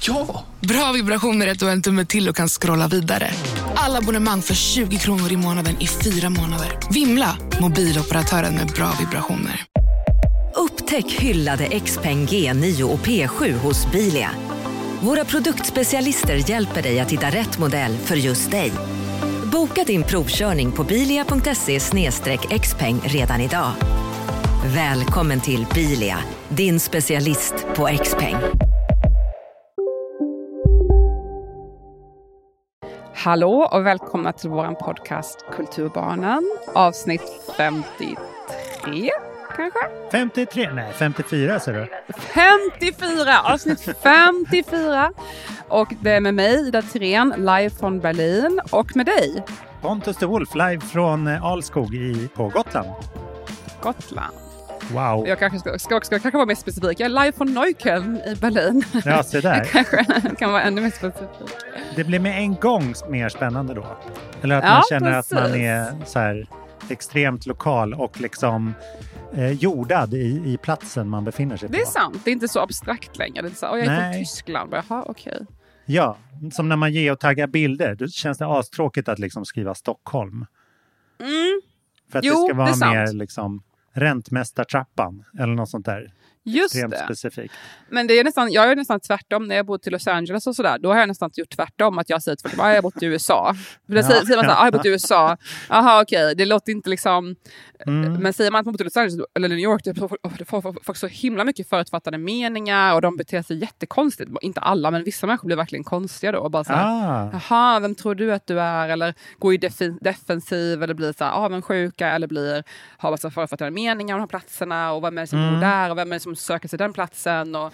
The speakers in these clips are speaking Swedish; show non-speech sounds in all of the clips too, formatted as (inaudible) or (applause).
Ja! Bra vibrationer är att du har en tumme till och kan scrolla vidare. Alla abonnemang för 20 kronor i månaden i fyra månader. Vimla! Mobiloperatören med bra vibrationer. Upptäck hyllade XPeng G9 och P7 hos Bilia. Våra produktspecialister hjälper dig att hitta rätt modell för just dig. Boka din provkörning på bilia.se xpeng redan idag. Välkommen till Bilia, din specialist på XPeng. Hallå och välkomna till vår podcast Kulturbarnen, avsnitt 53 kanske? 53? Nej, 54 ser du. 54! Avsnitt 54! Och det är med mig, Ida Thirén, live från Berlin. Och med dig, Pontus de Wolf live från eh, Alskog i, på Gotland. Gotland. Wow. Jag kanske ska, ska, ska kanske vara mer specifik. Jag är live från Neukölln i Berlin. Ja, se där. (laughs) kanske kan vara ännu mer specifik. Det blir med en gång mer spännande då. Eller att Ja, man känner att man precis. är så här extremt lokal och liksom eh, jordad i, i platsen man befinner sig på. Det är sant, det är inte så abstrakt längre. Det är så, oh, jag är Nej. från Tyskland. Jaha, okej. Ja, som när man geotaggar bilder. Då känns det astråkigt att liksom skriva Stockholm. Mm, För att Jo, det ska det vara sant. mer liksom Räntmästartrappan eller något sånt där just Extremt det. specifikt. Men det är nästan, jag är nästan tvärtom. När jag bodde i Los Angeles och sådär, då har jag nästan gjort tvärtom. Att jag säger folk, ah, jag har bott i USA. För då säger, säger man såhär, ah, jag har bott i (laughs) USA. Jaha, okej. Det låter inte liksom... Mm. Men säger man att man bott i Los Angeles eller New York, då får folk- så himla mycket förutfattade meningar och de beter sig jättekonstigt. Inte alla, men vissa människor blir verkligen konstiga då. Och bara så här, Ah, Jaha, vem tror du att du är? Eller går i defensiv eller blir så här avundsjuka eller blir, har massa förutfattade meningar om de här platserna och vem är det som Mm. bor där och vem är det som söker sig den platsen. Och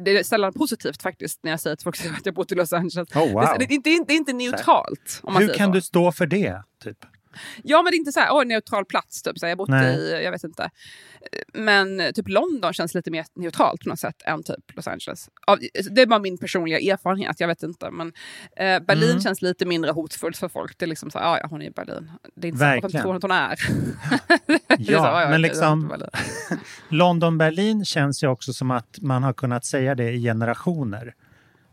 det är sällan positivt faktiskt när jag säger till folk att jag bott i Los Angeles. Oh, wow. det, är, inte, är inte neutralt. Hur kan så. du stå för det? Typ? Ja, men det är inte så här, åh, neutral plats. Typ. Så jag har bott Nej. i, jag vet inte. Men typ London känns lite mer neutralt på något sätt än typ Los Angeles. Av- Det är bara min personliga erfarenhet, jag vet inte. Men eh, Berlin Mm. känns lite mindre hotfullt för folk. Det är liksom så här, "Ah, ja, hon är i Berlin. Det är inte så, här, vem Verkligen. tror att hon är? (laughs) Det är så, Ja, "Ah, ja, men liksom- det är inte Berlin." (laughs) London-Berlin känns ju också som att man har kunnat säga det i generationer.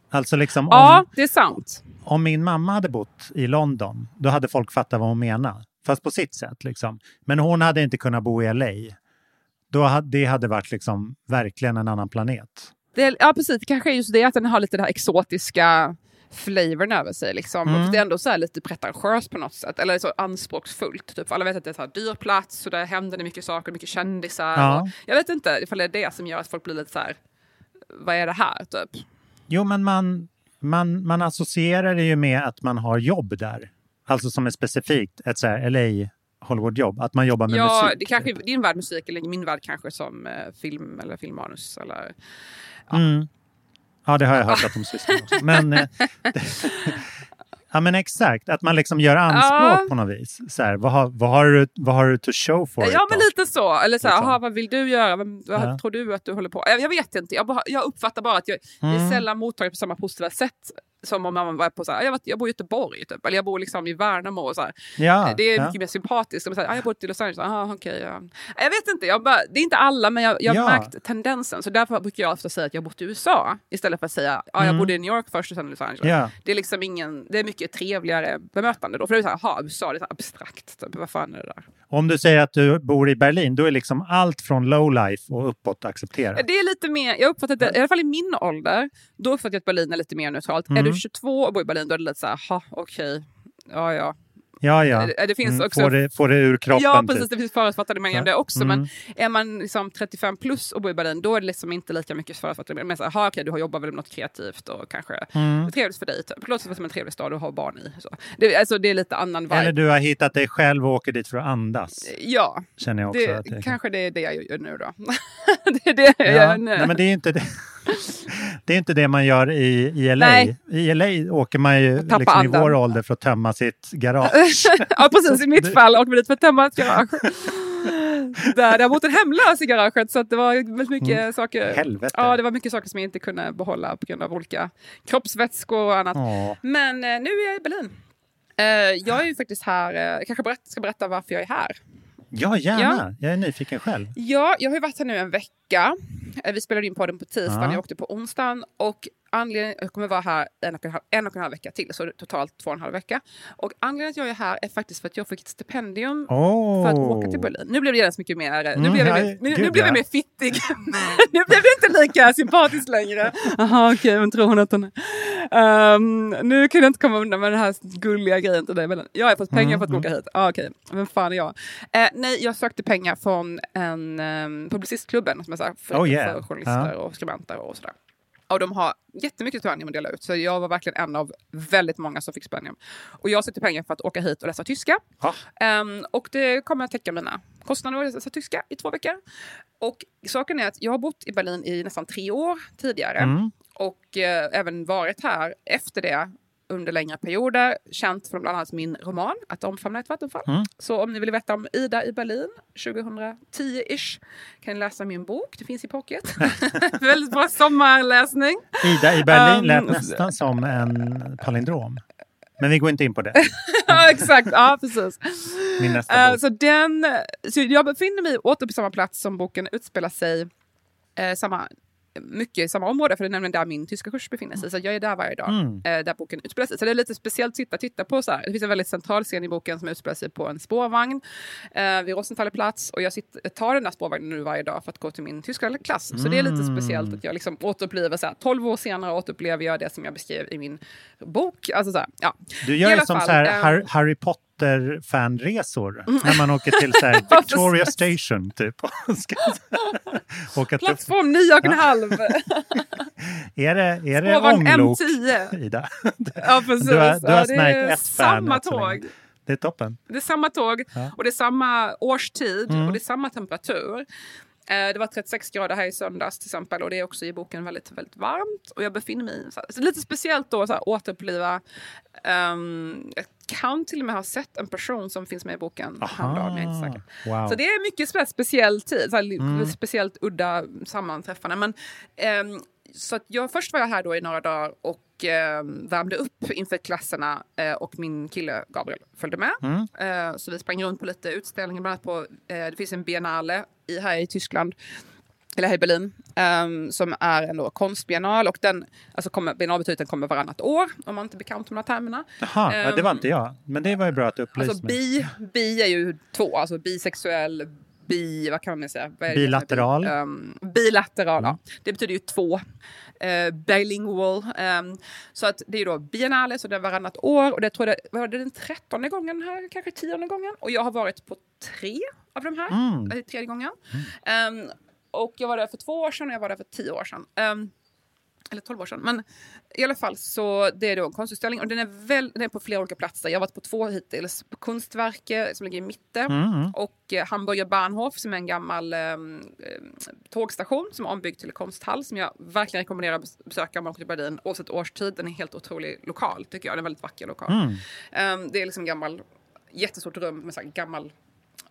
Alltså liksom Ja, om, det är sant. om min mamma hade bott i London, då hade folk fattat vad hon menar. Fast på sitt sätt liksom. Men hon hade inte kunnat bo i LA. Då hade, det hade varit liksom verkligen en annan planet. Det ja, precis. Det kanske är just det att den har lite den här exotiska flavorn över sig. Liksom. Mm. Och Det är ändå så lite pretentiöst på något sätt. Eller så anspråksfullt. Typ. Alla vet att det är så här dyr plats och där händer det mycket saker, mycket kändisar. Ja. Jag vet inte ifall det är det som gör att folk blir lite så här, vad är det här? Typ. Jo, men man, man, man associerar det ju med att man har jobb där. Alltså som är specifikt ett så här LA Hollywood-jobb. Att man jobbar med Ja, musik. det kanske, din värld musik eller min värld kanske som eh, film eller filmmanus. Eller, Mm. Ja, det har jag hört att de sysslar med. Men, eh, (laughs) ja, men exakt, att man liksom gör anspråk Ja. på något vis. Så här, vad, har, vad, har du, vad har du to show for Ja, men lite så. Eller så här, Liksom. "Aha, vad vill du göra? Vem, vad Ja. tror du att du håller på Jag, jag vet inte. Jag, jag uppfattar bara att jag, Mm. sällan mottagen på samma positiva sätt som om man var på så här, jag, vet, jag bor i Göteborg, typ. eller jag bor liksom i Värnamo. Och så här. Ja, det är ja. mycket mer sympatiskt. Jag säger, "Ah, jag bor i Los Angeles. Aha, okej, ja. Jag vet inte, jag bara, det är inte alla, men jag, jag har Ja. märkt tendensen. Så därför brukar jag ofta säga att jag bott i USA istället för att säga att jag bodde i New York först och sen i Los Angeles. Mm. Ja. Det är liksom ingen, det är mycket trevligare bemötande då. För det är så här, aha, USA, det är så här abstrakt. Typ. Vad fan är det där? Om du säger att du bor i Berlin, då är liksom allt från low life och uppåt accepterat. Det är lite mer, jag uppfattar att det, i alla fall i min ålder, då uppfattar jag att Berlin är lite mer neutralt. Mm. Är du 22 och bor i Berlin, då är det lite så här, ha, okej, ja ja. Ja, ja. Det- finns också- Får, det, får det ur kroppen. ja, precis, typ. det finns förutfattade meningar om det också. Mm. Men är man liksom 35 plus och bor i Berlin, då är det liksom inte lika mycket förutfattade meningar. Men så här, okej, du har jobbat väl med något kreativt och kanske Mm. trevligt för dig. Typ. Det låter som en trevlig stad att ha barn i. Så. Det, alltså, det är lite annan vibe. Eller du har hittat dig själv och åker dit för att andas. Ja, Känner jag också. det, det, kanske det är det jag gör nu då. (laughs) det är det jag ja. gör nu. Nej, men det är inte det. (laughs) Det är inte det man gör i, i LA. Nej. I LA åker man ju liksom, i vår ålder för att tömma sitt garage. (laughs) ja, precis. I mitt fall åkte vi dit för att tömma ett garage. (laughs) Där bott en hemlös i garaget så att det var väldigt mycket saker. Mm. Helvete. Ja, det var mycket saker som jag inte kunde behålla på grund av olika kroppsvätskor och annat. Åh. Men eh, nu är jag i Berlin. Eh, jag är ju faktiskt här, eh, jag kanske berätt, ska berätta varför jag är här. Ja, gärna. Jag är nyfiken själv. Ja, jag har ju varit här nu en vecka. Eh, Vi spelade in podden på tisdagen, Ja. jag åkte på onsdagen. Och anledningen, jag kommer vara här en och, en halv, en och en halv vecka till, så totalt två och en halv vecka. Och anledningen till att jag är här är faktiskt för att jag fick ett stipendium Åh. för att åka till Berlin. Nu blev det genast mycket mer, nu Mm, blev jag, nu, nu blev jag ja. mer fittig. (laughs) nu blev det inte lika sympatiskt längre. Jaha, okej, vem tror hon att hon är? Ehm, nu kan jag inte komma undan med den här gulliga grejen till dig. Men jag har fått pengar för att Mm, åka hit. Ah, okej, vem fan är jag? Eh, nej, jag sökte pengar från en um, publicistklubben som är så här, för, Oh, yeah. för journalister Ja. och skribenter och sådär. Och de har jättemycket stipendium att dela ut, så jag var verkligen en av väldigt många som fick stipendium. Och jag sökte pengar för att åka hit och läsa tyska. Ehm, och det kommer att täcka mina kostnader att läsa tyska i två veckor. Och saken är att jag har bott i Berlin i nästan tre år tidigare. Mm. Och eh, även varit här efter det under längre perioder. Känt från bland annat min roman Att omfamna ett vattenfall. Mm. Så om ni vill veta om Ida i Berlin 2010-ish kan ni läsa min bok. Det finns i pocket. (laughs) Väldigt bra sommarläsning. Ida i Berlin lät Um, nästan som en palindrom. Men vi går inte in på det. (laughs) ja, exakt. Ja, precis. Min nästa Eh, bok. så, den, så jag befinner mig åter på samma plats som boken utspelar sig. Eh, samma, mycket i samma område, för det är nämligen där min tyska kurs befinner sig. Så jag är där varje dag, Mm. eh, där boken utspelar sig. Så det är lite speciellt att titta, titta på. Så här. Det finns en väldigt central scen i boken som utspelar sig på en spårvagn eh, vid Rosenthalerplatz. Och jag sitter, tar den där spårvagnen nu varje dag för att gå till min tyska klass. Så det är lite Mm. speciellt att jag liksom återupplever, så här, 12 år senare återupplever jag det som jag beskrev i min bok. Alltså så här, ja. Du gör ju alla som fall, så här ehm, Har- Harry Potter-fanresor. När man åker till så (laughs) Victoria. Station typ. (laughs) åka till, Plattform 9 och en halv. (laughs) är det, är det ånglok, M10. Ida? Ja, precis. Du har- du har ja, det är ett samma än så länge. tåg. Det är toppen. Det är samma tåg Ja. och det är samma årstid Mm. och det är samma temperatur. Eh, Det var 36 grader här i söndags till exempel och det är också i boken väldigt, väldigt varmt. Och jag befinner mig i, så här, så lite speciellt då, så här, återuppliva. Um, jag kan till och med ha sett en person som finns med i boken häromdagen, men jag är inte säker. Wow. Så det är mycket spe- speciell tid, så här, Mm. speciellt udda sammanträffanden. Men, ehm, så jag, först var jag här då i några dagar och ehm, värmde upp inför klasserna eh, och min kille Gabriel följde med. Mm. Eh, så vi sprang runt på lite utställningar, bland annat på, eh, det finns en biennale i, här i Tyskland eller här i Berlin, ehm, som är en då konstbiennal och den, alltså kommer, biennal betyder att den kommer varannat år, om man inte är bekant med de här termerna. Jaha, ja, det var ehm, inte jag. Men det var ju bra att du upplyste Alltså mig. bi, bi är ju två, alltså bisexuell, bi, vad kan man säga? Bilateral. Um, bilateral, Mm. ja. Det betyder ju två. Uh, bilingual. Um, så att det är ju då biennale, så det är varannat år. Och det tror jag var det den trettonde gången här, kanske tionde gången. Och jag har varit på tre av de här. Mm. Är tredje gången. Um, och jag var där för två år sedan och jag var där för tio år sedan. Um, eller 12 år sedan. Men i alla fall så det är då en konstutställning och den är, väl, den är på flera olika platser. Jag har varit på två hittills. På Kunstverket som ligger i mitten Mm. och eh, Hamburger Bahnhof som är en gammal eh, eh, tågstation som är ombyggd till konsthall som jag verkligen rekommenderar att bes- besöka om man åker till Berlin oavsett årstid. Den är helt otrolig lokal tycker jag. Den är en väldigt vacker lokal. Mm. Ehm, det är liksom gammal, jättestort rum med så gammal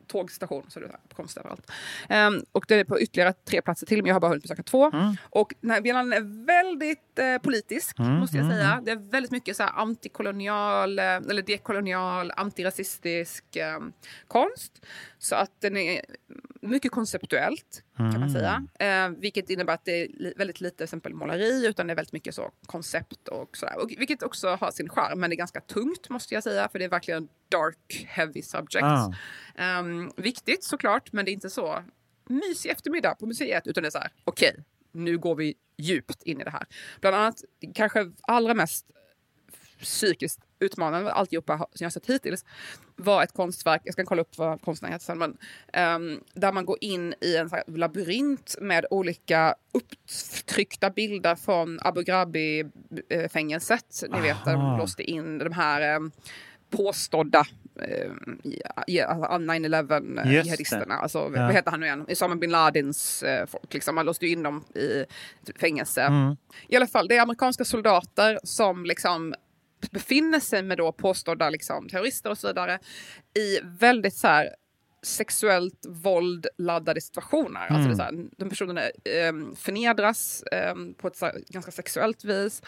tågstation. Så det är så här, konst överallt. Ehm, och det är på ytterligare tre platser till, men jag har bara hunnit besöka två. Mm. Och den här biennalen är väldigt eh, politisk, Mm, måste jag mm, säga. Det är väldigt mycket så här antikolonial, eh, eller dekolonial, antirasistisk eh, konst. Så att den är mycket konceptuellt, kan man Mm. säga. Eh, vilket innebär att det är väldigt lite exempel måleri, utan det är väldigt mycket så koncept och sådär. Och, vilket också har sin charm, men det är ganska tungt måste jag säga, för det är verkligen dark, heavy subjects. Ah. Ehm, viktigt såklart, men det är inte så mysig eftermiddag på museet, utan det är så här, okej, nu går vi djupt in i det här. Bland annat, kanske allra mest psykiskt utmanande alltihopa som jag har sett hittills var ett konstverk, jag ska kolla upp vad konstnären heter sen, men, ehm, där man går in i en labyrint med olika upptryckta bilder från Abu Ghraib-fängelset. Ni vet, där de låste in de här ehm, påstådda eh, ja, alltså 9-11 Just jihadisterna. Alltså, Ja. Vad heter han nu igen? Usama bin Ladins eh, folk. Liksom. Man låste ju in dem i fängelse. Mm. I alla fall, det är amerikanska soldater som liksom befinner sig med då påstådda liksom, terrorister och så vidare i väldigt så här sexuellt våld laddade situationer. Alltså det är så här, de personerna eh, förnedras eh, på ett så här, ganska sexuellt vis.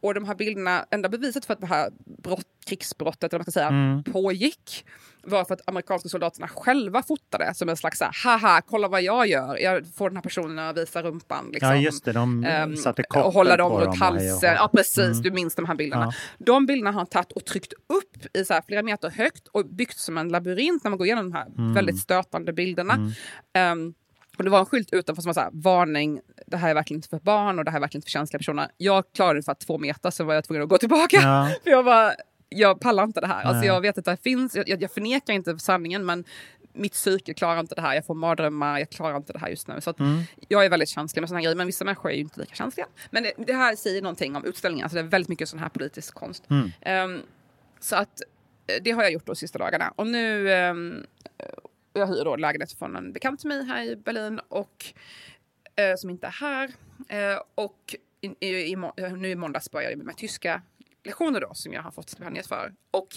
Och de här bilderna, enda beviset för att det här brott, krigsbrottet eller vad man ska säga, pågick var för att amerikanska soldaterna själva fotade som en slags så här, haha, kolla vad jag gör. Jag får den här personen att visa rumpan. Liksom. Ja, just det. De Ehm, satte koppel och hålla dem runt och halsen. Ja, precis. Du minns de här bilderna. Ja. De bilderna har han tagit och tryckt upp i så här flera meter högt och byggt som en labyrint när man går igenom de här Mm. väldigt stötande bilderna. Ehm, och det var en skylt utanför som var så här, varning, det här är verkligen inte för barn och det här är verkligen inte för känsliga personer. Jag klarade ungefär två meter, så var jag tvungen att gå tillbaka. Ja. (laughs) För jag bara, jag pallar inte det här. Alltså jag vet att det finns, jag, jag förnekar inte sanningen men mitt psyke klarar inte det här. Jag får mardrömmar, jag klarar inte det här just nu. Så Mm. jag är väldigt känslig med här grejer, men vissa människor är ju inte lika känsliga. Men det, det här säger någonting om utställningen, alltså det är väldigt mycket sån här politisk konst. Mm. Ehm, så att eh, det har jag gjort de sista dagarna. Och nu, um, jag hyr då lägenhet från en bekant till mig här i Berlin och eh, som inte är här. Eh, och i, i, i, nu i måndags började jag med tyska lektioner då som jag har fått stipendiet för. Och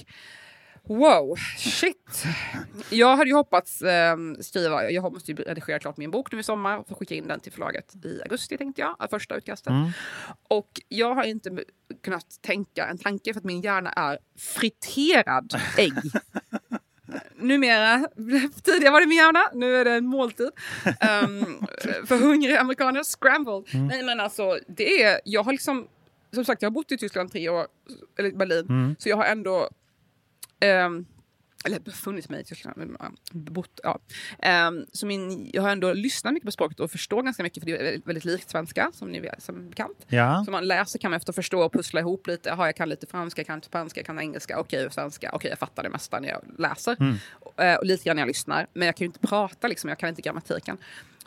wow, shit. Jag hade ju hoppats eh, skriva, jag måste ju redigera klart min bok nu i sommar och skicka in den till förlaget i augusti tänkte jag, första utkastet. Mm. Och jag har inte kunnat tänka en tanke för att min hjärna är friterad ägg. (laughs) Numera, tidigare var det min hjärna, nu är det en måltid. Um, för hungriga amerikaner, scrambled. Nej men alltså, det är, jag har liksom, som sagt jag har bott i Tyskland tre år, eller Berlin, Mm. så jag har ändå ehm, eller befunnit mig i Tyskland, bott, ja. Ehm, så min, jag har ändå lyssnat mycket på språket och förstår ganska mycket, för det är väldigt, likt svenska, som ni vet, som bekant. Ja. Så man läser kan man efter förstå och pussla ihop lite. Jaha, jag kan lite franska, jag kan spanska, jag kan engelska, okej, och svenska. Okej, jag fattar det mesta när jag läser. Eh, och lite grann när jag lyssnar. Men jag kan ju inte prata, liksom, jag kan inte grammatiken.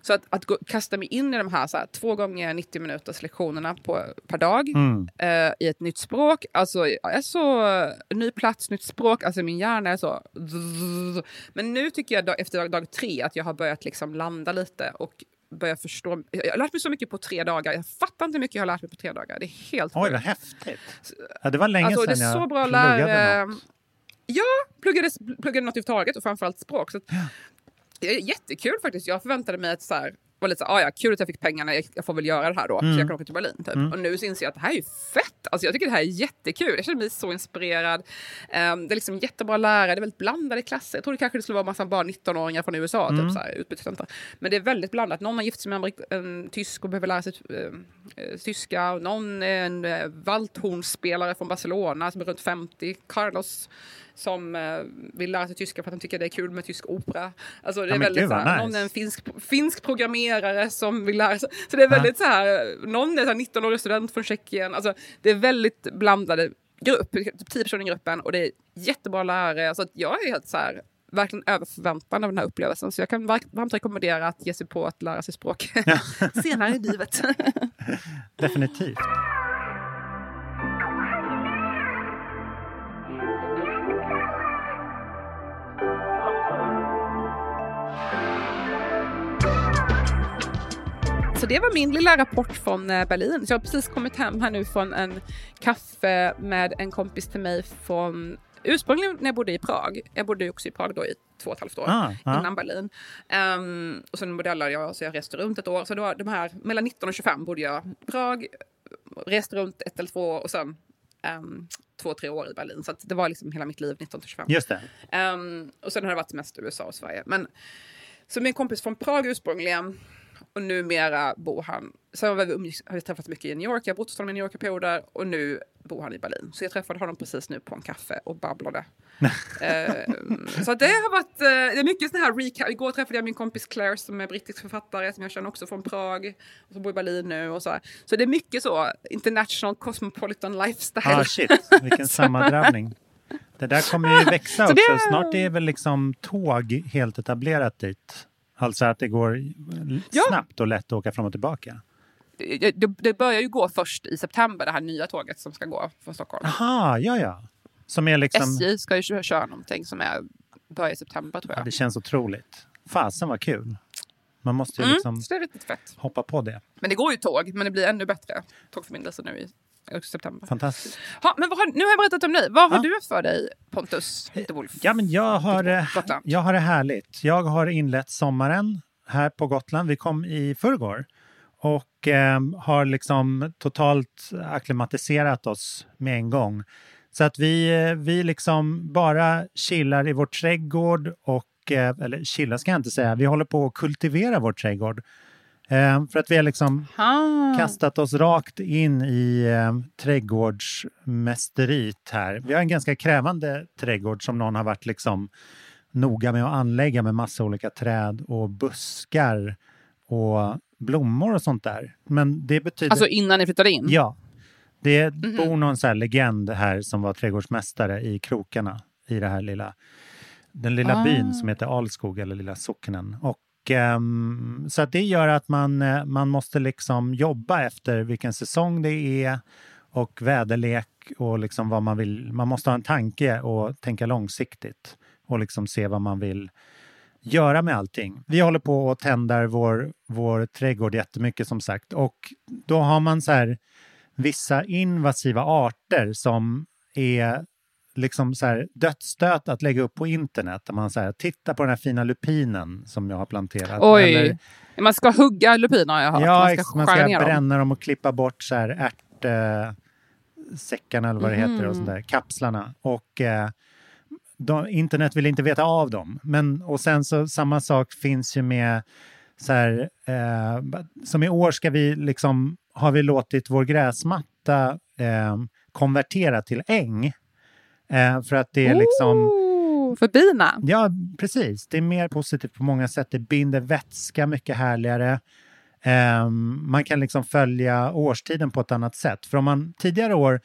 Så att, att gå, kasta mig in i de här, så här två gånger 90 minuters lektionerna på, per dag Mm. eh, i ett nytt språk. Alltså, jag är så... Ny plats, nytt språk. Alltså min hjärna är så... Men nu tycker jag dag, efter dag, dag tre att jag har börjat liksom landa lite och börja förstå. Jag har lärt mig så mycket på tre dagar. Jag fattar inte hur mycket jag har lärt mig på tre dagar. Det är helt Oj, vad häftigt. Ja, det var länge Alltså, det sedan är så jag bra pluggade lära... något. Ja, pluggade, pluggade något överhuvudtaget och framförallt språk. Så att, det är jättekul faktiskt. Jag förväntade mig att så här, var lite så ah, ja, kul att jag fick pengarna, jag, jag får väl göra det här då, Mm. så jag kan åka till Berlin. Typ. Och nu så inser jag att det här är ju fett. Alltså, jag tycker det här är jättekul. Jag känner mig så inspirerad. Ehm, det är liksom jättebra lärare, det är väldigt blandade klasser. Jag trodde kanske det skulle vara massa bara 19-åringar från USA, Mm. typ så här, utbytesstudenter. Men det är väldigt blandat. Någon har gift sig med en, tysk och behöver lära sig eh, tyska. Någon är en eh, valthornspelare från Barcelona som är runt 50. Carlos som eh, vill lära sig tyska för att han tycker det är kul med tysk opera. Alltså det är väldigt gud, så här, nice. någon är en finsk, finsk programmerare som vill lära sig. Så det är väldigt så här, någon är så här 19-årig student från Tjeckien. Alltså det är väldigt blandade grupp, typ 10 personer i gruppen och det är jättebra lärare. Så att jag är helt så här, verkligen över förväntan av den här upplevelsen. Så jag kan varmt varmt rekommendera att ge sig på att lära sig språk (laughs) senare i livet. Definitivt. Så det var min lilla rapport från eh, Berlin. Så jag har precis kommit hem här nu från en kaffe med en kompis till mig från ursprungligen när jag bodde i Prag. Jag bodde också i Prag då i två och ett halvt år Ah, ah. innan Berlin. Ehm, och sen modellade jag så jag reste runt ett år. Så då, de här, mellan 19 och 25 bodde jag i Prag, reste runt ett eller två år och sen ehm, två, tre år i Berlin. Så det var liksom hela mitt liv 19 till 25. Just det. Ehm, och sen har det varit mest USA och Sverige. Men, så min kompis från Prag ursprungligen och numera bor han... Sen har vi, umgicks- har vi träffats mycket i New York, jag har bott hos honom i New York i perioder och nu bor han i Berlin. Så jag träffade honom precis nu på en kaffe och babblade. (laughs) Ehm, så det har varit... eh, det är mycket sån här recap. Igår träffade jag min kompis Claire som är brittisk författare som jag känner också från Prag. Och som bor i Berlin nu och så här. Så det är mycket så, international cosmopolitan lifestyle. Ah, shit, vilken (laughs) (laughs) sammandrabbning. Det där kommer ju växa Så också. det- Snart är väl liksom tåg helt etablerat dit. Alltså att det går Ja. snabbt och lätt att åka fram och tillbaka. det, det börjar ju gå först i september, det här nya tåget som ska gå från Stockholm. Aha, ja ja. Som är liksom... SJ ska ju kö- köra någonting som är börjar i september tror Ja, jag. det känns otroligt. Fasen vad kul. Man måste ju Mm, liksom hoppa på det. Men det går ju tåg, men det blir ännu bättre tågförbindelse nu i september. Fantastiskt. Ha, men har, nu har jag berättat om dig. Vad har Ja. du för dig, Pontus Wolf? Ja, men jag har, jag har det härligt. Jag har inlett sommaren här på Gotland. Vi kom i förrgår och eh, har liksom totalt akklimatiserat oss med en gång. Så att vi, eh, vi liksom bara chillar i vår trädgård och, eh, eller chilla ska jag inte säga, vi håller på att kultivera vår trädgård. Eh, för att vi har liksom Ah. kastat oss rakt in i eh, trädgårdsmästeriet här. Vi har en ganska krävande trädgård som någon har varit liksom noga med att anlägga med massa olika träd och buskar och blommor och sånt där. Men det betyder... Alltså innan ni flyttade in? Ja. Det bor någon så här legend här som var trädgårdsmästare i krokarna i det här lilla, den lilla Ah. byn som heter Alskog eller lilla socknen. Och, Ehm, så att det gör att man, eh, man måste liksom jobba efter vilken säsong det är och väderlek och liksom vad man vill. Man måste ha en tanke och tänka långsiktigt och liksom se vad man vill göra med allting. Vi håller på och tändar vår, vår trädgård jättemycket som sagt och då har man så här vissa invasiva arter som är liksom så här dödsstöt att lägga upp på internet. Där man säger titta på den här fina lupinen som jag har planterat. Oj, Eller, man ska hugga lupiner har jag hört. ja, man ska man ska ner dem. bränna dem och klippa bort så här ärt, eh, säckarna eller vad det heter och sånt Mhm. där, kapslarna. Och eh, de, internet vill inte veta av dem. Men, och sen så samma sak finns ju med så här, eh, som i år ska vi liksom, har vi låtit vår gräsmatta eh, konvertera till äng. Eh, för att det är liksom, Oh, för bina? ja precis, det är mer positivt på många sätt. Det binder vätska mycket härligare. Ehm, man kan liksom följa årstiden på ett annat sätt. För om man tidigare år,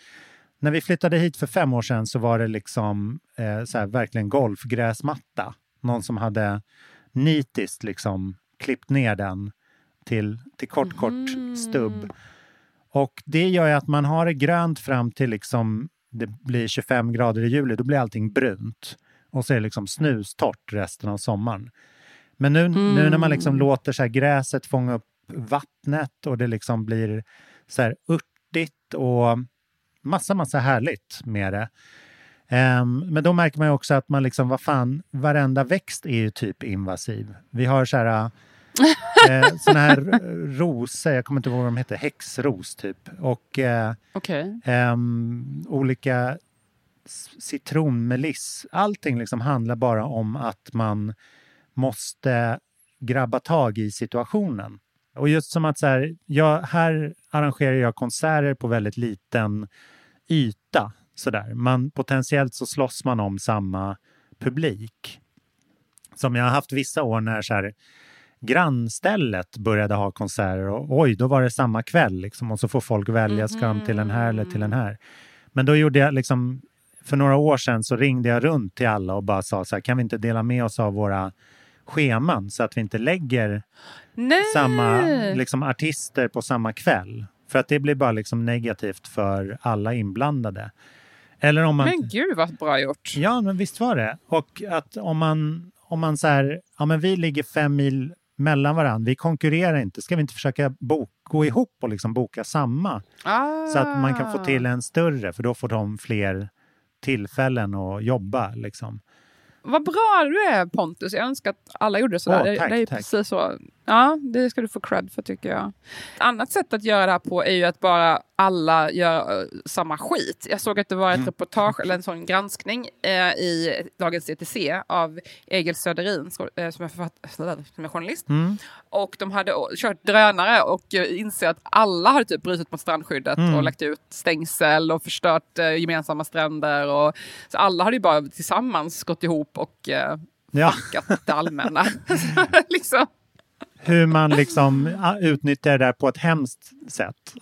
när vi flyttade hit för fem år sedan så var det liksom eh, så här, verkligen golfgräsmatta. Någon som hade nitiskt liksom klippt ner den till, till kort, kort stubb. Och det gör ju att man har det grönt fram till liksom det blir 25 grader i juli, då blir allting brunt. Och så är det liksom snustort resten av sommaren. Men nu, nu när man liksom låter så här gräset fånga upp vattnet och det liksom blir så här örtigt och massa, massa härligt med det. Ehm, men då märker man ju också att man liksom, vad fan, varenda växt är ju typ invasiv. Vi har så här eh, såna här rosor, jag kommer inte ihåg vad de heter, häxros typ. Och eh, Okej. ehm, olika citronmeliss. Allting liksom handlar bara om att man måste grabba tag i situationen. Och just som att så här, jag, här arrangerar jag konserter på väldigt liten yta. Så där. Man, potentiellt så slåss man om samma publik. Som jag har haft vissa år när så här, grannstället började ha konserter och oj, då var det samma kväll liksom, och så får folk välja, ska de till den här eller till den här? Men då gjorde jag liksom, för några år sedan så ringde jag runt till alla och bara sa så här, kan vi inte dela med oss av våra scheman så att vi inte lägger Nej! samma liksom, artister på samma kväll? För att det blir bara liksom negativt för alla inblandade. Eller om man... Men gud vad bra gjort. Ja, men visst var det. Och att om man, om man så här, ja men vi ligger fem mil mellan varandra, vi konkurrerar inte, ska vi inte försöka gå ihop och liksom boka samma? Ah. Så att man kan få till en större, för då får de fler tillfällen att jobba. Liksom. Vad bra du är Pontus. Jag önskar att alla gjorde sådär. Det, tack, det är tack. precis så. Ja, det ska du få cred för tycker jag. Ett annat sätt att göra det här på är ju att bara alla gör eh, samma skit. Jag såg att det var ett Mm. reportage eller en sån granskning eh, i Dagens ETC av Egil Söderin som, eh, som, är författ- som är journalist. Mm. Och de hade kört drönare och eh, inser att alla hade typ brutit mot strandskyddet Mm. och lagt ut stängsel och förstört eh, gemensamma stränder. Och, så alla hade ju bara tillsammans gått ihop och eh, Ja, det allmänna. (laughs) liksom. hur man liksom utnyttjar det där på ett hemskt sätt.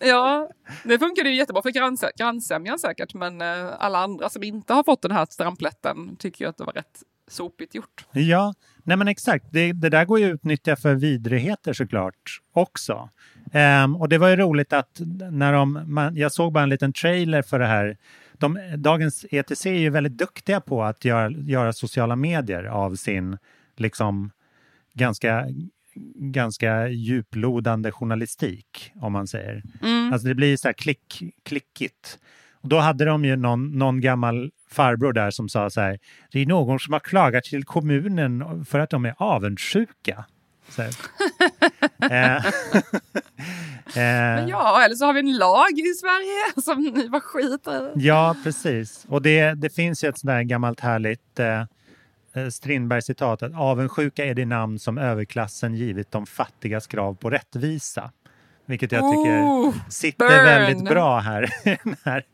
Ja, det funkade ju jättebra för grannse- grannsämjan säkert, men eh, alla andra som inte har fått den här stramplätten tycker ju att det var rätt sopigt gjort. Ja, nej men exakt. Det, det där går ju att utnyttja för vidrigheter såklart också. Ehm, och det var ju roligt att när de, man, jag såg bara en liten trailer för det här de, dagens ETC är ju väldigt duktiga på att göra, göra sociala medier av sin liksom ganska, ganska djuplodande journalistik, om man säger. Mm. Alltså det blir så här klick, klickigt. Och då hade de ju någon, någon gammal farbror där som sa så här, det är någon som har klagat till kommunen för att de är avundsjuka. Så (laughs) eh, (laughs) Men eh, ja, eller så har vi en lag i Sverige (laughs) som ni var skit i. Ja, precis. Och det, det finns ju ett sånt där gammalt härligt eh, eh, Strindberg-citat att avundsjuka är det namn som överklassen givit de fattigas krav på rättvisa. Vilket jag tycker Oh, sitter burn. väldigt bra här (laughs) här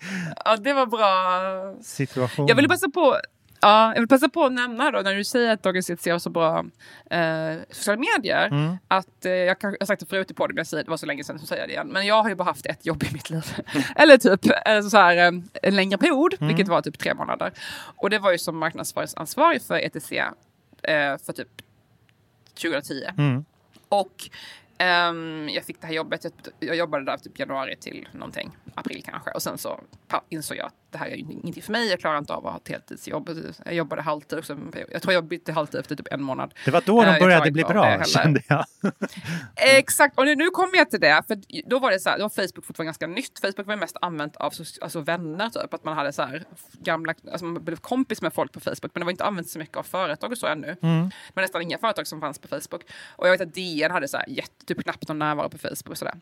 ja, det var bra. situationen. Jag vill passa på Ja, jag vill passa på att nämna då när du säger att Dagens ETC har så bra eh, sociala medier. Mm. Att, eh, jag, kan, jag har sagt det förut i podden, men jag säger, det var så länge sedan så säger det igen. Men jag har ju bara haft ett jobb i mitt liv. (laughs) Eller typ eh, så här, eh, en längre period, Mm. vilket var typ tre månader. Och det var ju som marknadsföringsansvarig för ETC eh, för typ 2010. Mm. Och ehm, jag fick det här jobbet, jag, jag jobbade där typ januari till någonting, april kanske. Och sen så insåg jag att det här är ju ingenting för mig, jag klarar inte av att ha ett heltidsjobb. Jag jobbade halvtid också, jag tror jag bytte halvtid efter typ en månad. Det var då Eh, de jag började bli bra, kände jag. (laughs) Exakt, och nu, nu kommer jag till det. För då var det så här, då var Facebook fortfarande ganska nytt. Facebook var mest använt av alltså vänner, typ. Att man hade så här gamla, alltså man blev kompis med folk på Facebook. Men det var inte använt så mycket av företag och så ännu. Mm. Det var nästan inga företag som fanns på Facebook. Och jag vet att DN hade så här jätte, typ knappt någon närvaro på Facebook och sådär.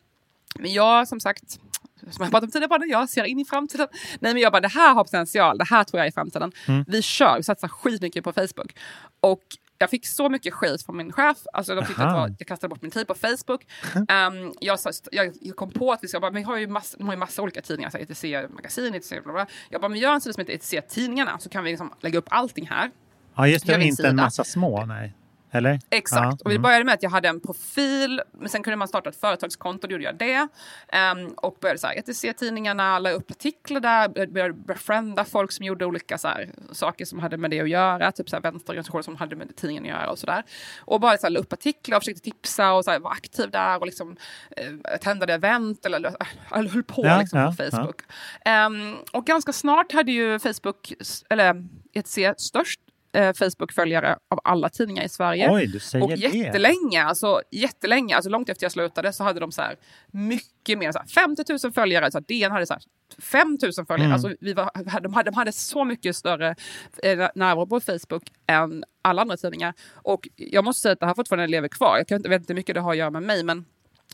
Men jag, som sagt, som jag pratade om tidigare på den, jag ser in i framtiden. Nej men jag bara, det här har potential, det här tror jag är framtiden. Vi kör, vi satsar skitmycket på Facebook. Och jag fick så mycket skit från min chef, alltså de tyckte att det Aha. var, jag kastade bort min tid på Facebook. (laughs) Ehm, jag, jag, jag kom på att vi ska, bara, men vi har ju massa, har ju massa olika tidningar, så ETC magasin, ETC bla bla. Jag bara, men gör en sida som heter ETC tidningarna så kan vi liksom lägga upp allting här. Ja, just det, inte en massa små, nej. Eller? Exakt. Ja, Och vi mm. började med att jag hade en profil, men sen kunde man starta ett företagskonto, då gjorde jag det. Ehm, och började så här, ETC-tidningarna, la upp artiklar där, började- befrienda folk som gjorde olika så här, saker som hade med det att göra, typ så här, vänsterorganisationer som hade med tidningen att göra och sådär. Och bara så här, la upp artiklar och försökte tipsa och så här, var aktiv där och liksom eh, attendade event eller, eller höll på Ja, liksom, ja, på Facebook. Ehm, och ganska snart hade ju Facebook, eller ETC, störst eh, Facebook-följare av alla tidningar i Sverige. Oj, du säger Och det. jättelänge, alltså jättelänge, alltså långt efter jag slutade så hade de så här mycket mer, så här 50 000 följare, så här, DN hade så här 5 000 följare. Mm. Alltså, vi var, de, hade, de hade så mycket större eh, närvaro på Facebook än alla andra tidningar. Och jag måste säga att det här fortfarande lever kvar. Jag kan inte, vet inte hur mycket det har att göra med mig, men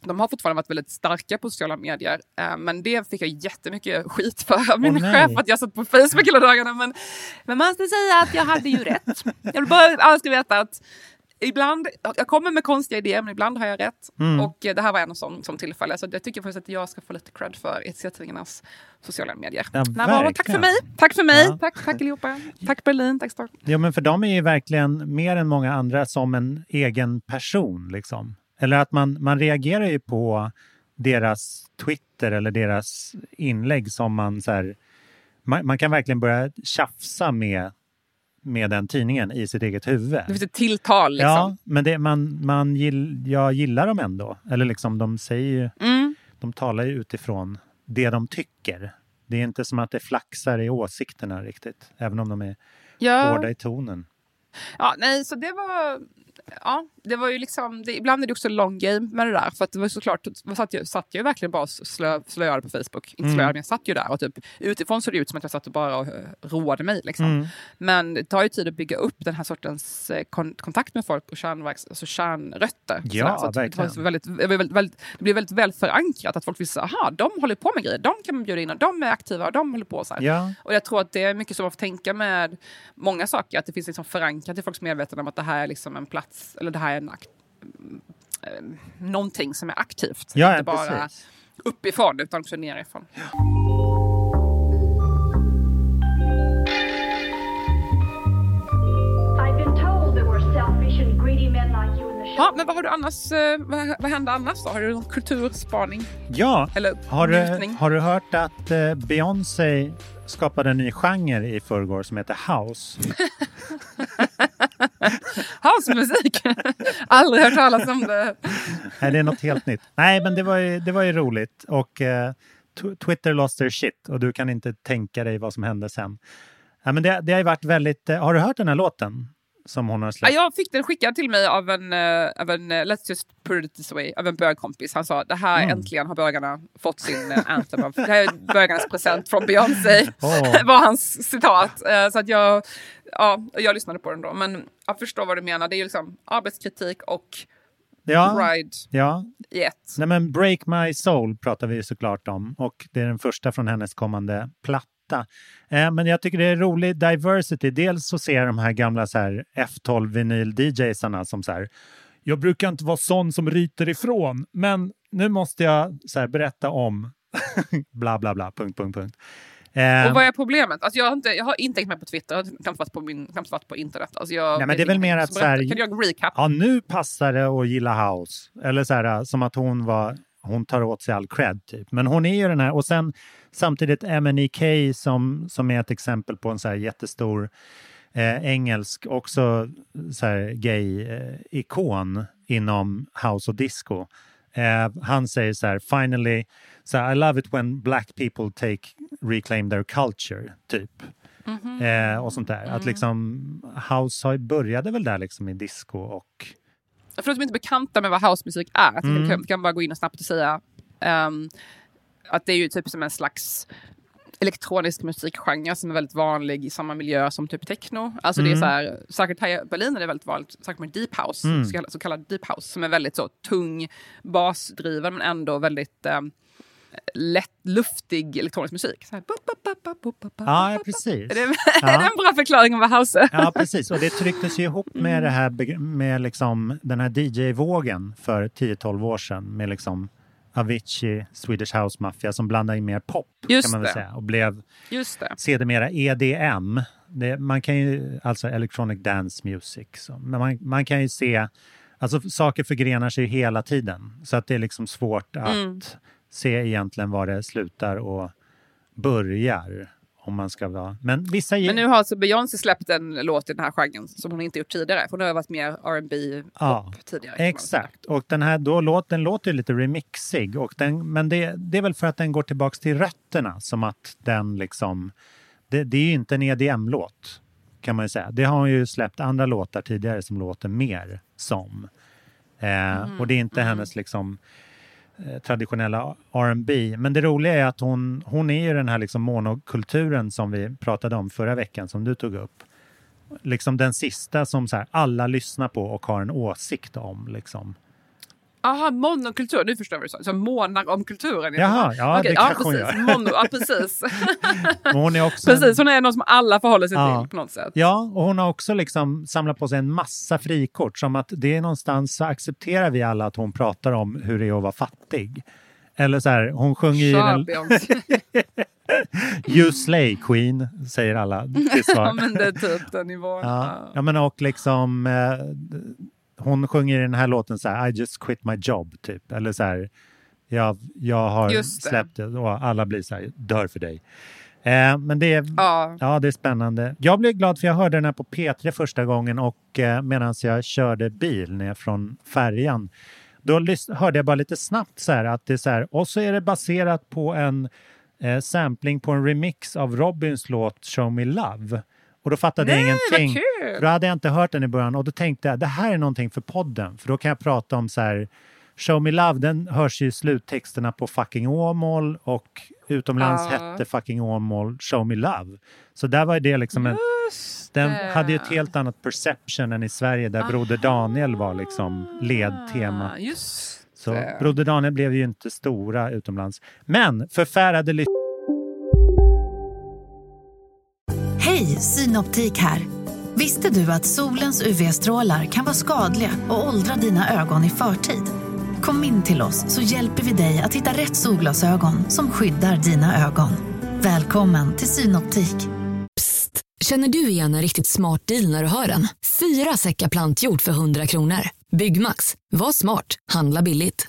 de har fortfarande varit väldigt starka på sociala medier. Eh, men det fick jag jättemycket skit för av min nej. chef, att jag satt på Facebook hela dagarna. Men, men man måste säga att jag hade ju rätt. Jag vill bara alla ska veta att Ibland, jag kommer med konstiga idéer, men ibland har jag rätt. Mm. Och det här var en sån, sån tillfälle. Så jag tycker faktiskt att jag ska få lite cred för ETC-tidningarnas sociala medier. Ja, Närvaro. tack för mig! Tack för mig! Ja. Tack, tack allihopa! Tack Berlin, tack Stockholm. Ja, men för de är ju verkligen mer än många andra som en egen person. Liksom. Eller att man, man reagerar ju på deras Twitter eller deras inlägg som man så här, man, man kan verkligen börja tjafsa med, med den tidningen i sitt eget huvud. Det finns ett tilltal liksom. Ja, men det, man, man gill, jag gillar dem ändå. Eller liksom de säger ju, Mm. de talar ju utifrån det de tycker. Det är inte som att det flaxar i åsikterna riktigt, även om de är Ja. hårda i tonen. Ja, nej, så det var... Ja, det var ju liksom... Det, ibland är det också long game med det där. För att det var såklart... Jag satt, ju, satt jag verkligen bara och slö, slöade på Facebook. Inte Mm. slöade, men jag satt ju där och typ utifrån såg det ut som att jag satt och bara och, eh, roade mig. Liksom. Mm. Men det tar ju tid att bygga upp den här sortens eh, kon kontakt med folk och kärnverks, alltså kärnrötter. Ja. Så det, var väldigt, det, var väldigt, väldigt, det blir väldigt väl förankrat att folk visste aha, de håller på med grejer, de kan man bjuda in och de är aktiva och de håller på så här. Ja, Och jag tror att det är mycket som man får tänka med många saker, att det finns liksom förankrat i folks medvetande om att det här är liksom en plats, eller det här är en akt, eh, någonting som är aktivt. ja inte bara precis. uppifrån utan också nerifrån. I've Ja, men vad har du annars, eh, vad, vad hände annars då? Har du någon kulturspaning? Ja, Eller har du, har du hört att eh, Beyoncé skapade en ny genre i förrgår som heter house? (laughs) Housemusik! (laughs) Aldrig hört talas om det. Nej, det är något helt nytt. Nej, men det var ju, det var ju roligt. Och eh, Tw- Twitter lost their shit och du kan inte tänka dig vad som hände sen. Ja, men det, det har ju varit väldigt... eh, Har du hört den här låten som hon har släppt? jag fick den skickad till mig av en, uh, av en uh, let's just put it this way, av en bögkompis. Han sa det här Mm. äntligen har bögarna fått sin uh, anthem. Av, det här är bögarnas present från Beyoncé. (laughs) Åh. (laughs) var hans citat. Eh, så att jag, ja, jag lyssnade på den då. Men jag förstår vad du menar. Det är ju liksom arbetskritik och Ja, Pride ja. i ett. Nej, men Break My Soul pratar vi såklart om och det är den första från hennes kommande platta. Eh, men jag tycker det är rolig diversity. Dels så ser jag de här gamla så här F12 vinyl-DJsarna som så här jag brukar inte vara sån som ryter ifrån, men nu måste jag så berätta om (laughs) bla bla bla, punkt, punkt, punkt. Eh, Och vad är problemet? Alltså jag, har inte, jag har inte hängt med på Twitter, jag har knappt varit på, min, knappt varit på internet. Alltså jag, Nej, men det är väl mer att så här-. Kan en recap? ja, nu passar det att gilla house. Eller så här, som att hon var, hon tar åt sig all cred typ. Men hon är ju den här, och sen samtidigt MNEK som, som är ett exempel på en så här jättestor eh, engelsk, också så här gay-ikon inom house och disco. Eh, han säger så här, finally, så här, I love it when black people take, reclaim their culture, typ. Eh, och sånt där. Att liksom, house började väl där liksom i disco och För de som inte är bekanta med vad housemusik är, jag Mm. kan, kan bara gå in och snabbt och säga ehm, att det är ju typ som en slags elektronisk musikgenre som är väldigt vanlig i samma miljö som typ techno. Alltså det är Mm. så här, säkert här i Berlin är det väldigt vanligt, säkert med deep house, Mm. så, kallad, så kallad deep house, som är väldigt så tung, basdriven men ändå väldigt um, lätt, luftig elektronisk musik. Så här, Ja, precis. Är det, (laughs) är Ja. det en bra förklaring om vad house är? Ja, precis. Och det trycktes ju ihop med det här med liksom den här DJ-vågen för 10-12 år sedan med liksom Avicii, Swedish House Mafia som blandade in mer pop Just kan man väl säga och blev Just det. sedermera EDM. Det, man kan ju, alltså Electronic Dance Music. Så, men man, man kan ju se, alltså saker förgrenar sig hela tiden så att det är liksom svårt att Mm. Se egentligen var det slutar och börjar. Om man ska vara... Men vissa... Men nu har alltså Beyoncé släppt en låt i den här genren som hon inte gjort tidigare. Hon har varit mer R&B Ja, tidigare. Exakt, och den här då låt, den låter lite remixig. Och den, men det, det är väl för att den går tillbaks till rötterna som att den liksom... Det, det är ju inte en EDM-låt kan man ju säga. Det har hon ju släppt andra låtar tidigare som låter mer som. Eh, och det är inte hennes liksom Eh, traditionella R&B. Men det roliga är att hon, hon är ju den här liksom monokulturen som vi pratade om förra veckan som du tog upp. Liksom den sista som så här, alla lyssnar på och har en åsikt om. Liksom. Aha, monokultur. Nu förstår jag vad du sa. Så månar om kulturen. Jaha, ja, Okej, det ja, kanske hon precis. gör. Mono, ja, precis. (laughs) Hon är också precis. Hon är någon som alla förhåller sig Ja. till på något sätt. ja, och hon har också liksom samlat på sig en massa frikort. Som att det är någonstans så accepterar vi alla att hon pratar om hur det är att vara fattig. Eller så här, hon sjunger ju den. (laughs) You slay queen, säger alla (laughs) ja, men det är typ den nivån. Ja, ja men och liksom eh, hon sjunger i den här låten så här I just quit my job typ. Eller så här jag, jag har det. släppt det och alla blir så här dör för dig. Eh, men det är, Ja. ja, det är spännande. Jag blev glad för jag hörde den här på P3 första gången och eh, medan jag körde bil ner från färjan. Då hörde jag bara lite snabbt så här att det är så här och så är det baserat på en eh, sampling på en remix av Robins låt Show Me Love. Och då fattade jag Nej, vad ingenting. kul! För då hade jag inte hört den i början och då tänkte jag det här är någonting för podden. För då kan jag prata om så här Show Me Love, den hörs ju i sluttexterna på Fucking Åmål och utomlands Ja. hette Fucking Åmål Show Me Love. Så där var det liksom en, Just den det. hade ju ett helt annat perception än i Sverige där Broder Daniel var liksom ledtema. Ah, Just Så det. Broder Daniel blev ju inte stora utomlands. Men förfärade lyssnare Hej, Synoptik här. Visste du att solens UV-strålar kan vara skadliga och åldra dina ögon i förtid? Kom in till oss så hjälper vi dig att hitta rätt solglasögon som skyddar dina ögon. Välkommen till Synoptik. Psst! Känner du igen en riktigt smart deal när du hör den? Fyra säckar plantjord för 100 kronor. Byggmax. Var smart. Handla billigt.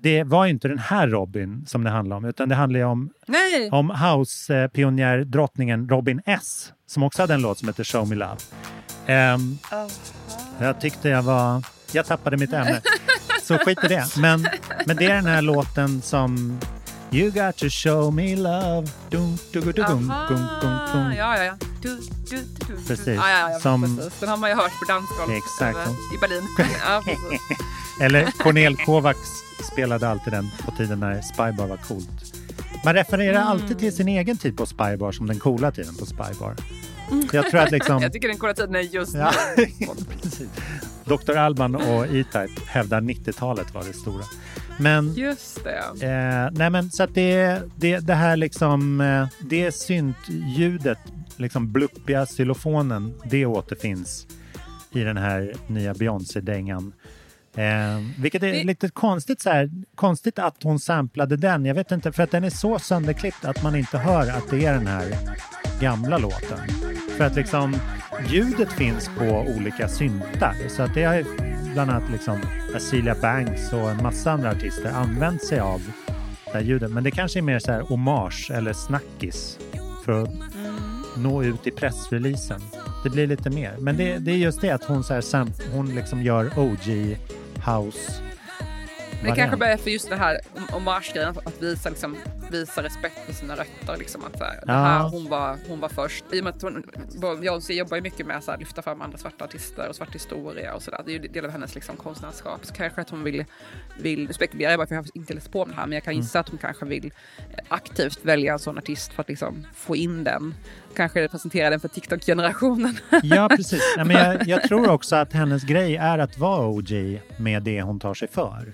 Det var inte den här Robin som det handlar om, utan det handlar om, Nej. om house-pionjärdrottningen Robin S. Som också hade en låt som heter Show Me Love. Um, jag tyckte jag var... Jag tappade mitt ämne. Så skit i det. Men, men det är den här låten som You got to show me love. Dun, du, du, du, dun, dun, dun, dun. Ja, ja, ja. Du, du, du, du. Precis. Ja, ja, ja, Som- precis. Den har man ju hört på dansgolv Exakt. över- i Berlin. (laughs) Ja. Eller Cornel Kovacs spelade alltid den på tiden när Spybar var coolt. Man refererar alltid till sin egen tid på Spybar som den coola tiden på Spybar. (laughs) Jag tror att liksom... Jag tycker den coola tiden är just Ja, nu. (laughs) Dr. Alban och E-Type hävdar 90-talet var det stora. Men, Just det. eh, nej men så att det, det, det här liksom, eh, det syntljudet, liksom bluppiga xylofonen, det återfinns i den här nya Beyoncé-dängan. Eh, vilket är Det- lite konstigt, så här, konstigt att hon samplade den. Jag vet inte, för att den är så sönderklippt att man inte hör att det är den här gamla låten. För att liksom ljudet finns på olika syntar. Så att det har bland annat liksom Azealia Banks och en massa andra artister använt sig av det här ljudet. Men det kanske är mer så här hommage eller snackis för att nå ut i pressreleasen. Det blir lite mer. Men det, det är just det att hon, så här, hon liksom gör OG house Det kanske bara är för just det här om- hommage-grejen, att visa, liksom, visa respekt för sina rötter. Liksom, att, så här, det Ja. här, hon, var, hon var först. I och med att hon, Beyoncé jobbar ju mycket med att lyfta fram andra svarta artister och svart historia och sådär. Det är ju del av hennes liksom, konstnärskap. Så kanske att hon vill, vill nu spekulerar jag bara för jag har inte läst på om det här, men jag kan Mm. gissa att hon kanske vill eh, aktivt välja en sån artist för att liksom, få in den. Kanske presentera den för TikTok-generationen. (laughs) Ja, precis. Ja, men jag, jag tror också att hennes grej är att vara OG med det hon tar sig för.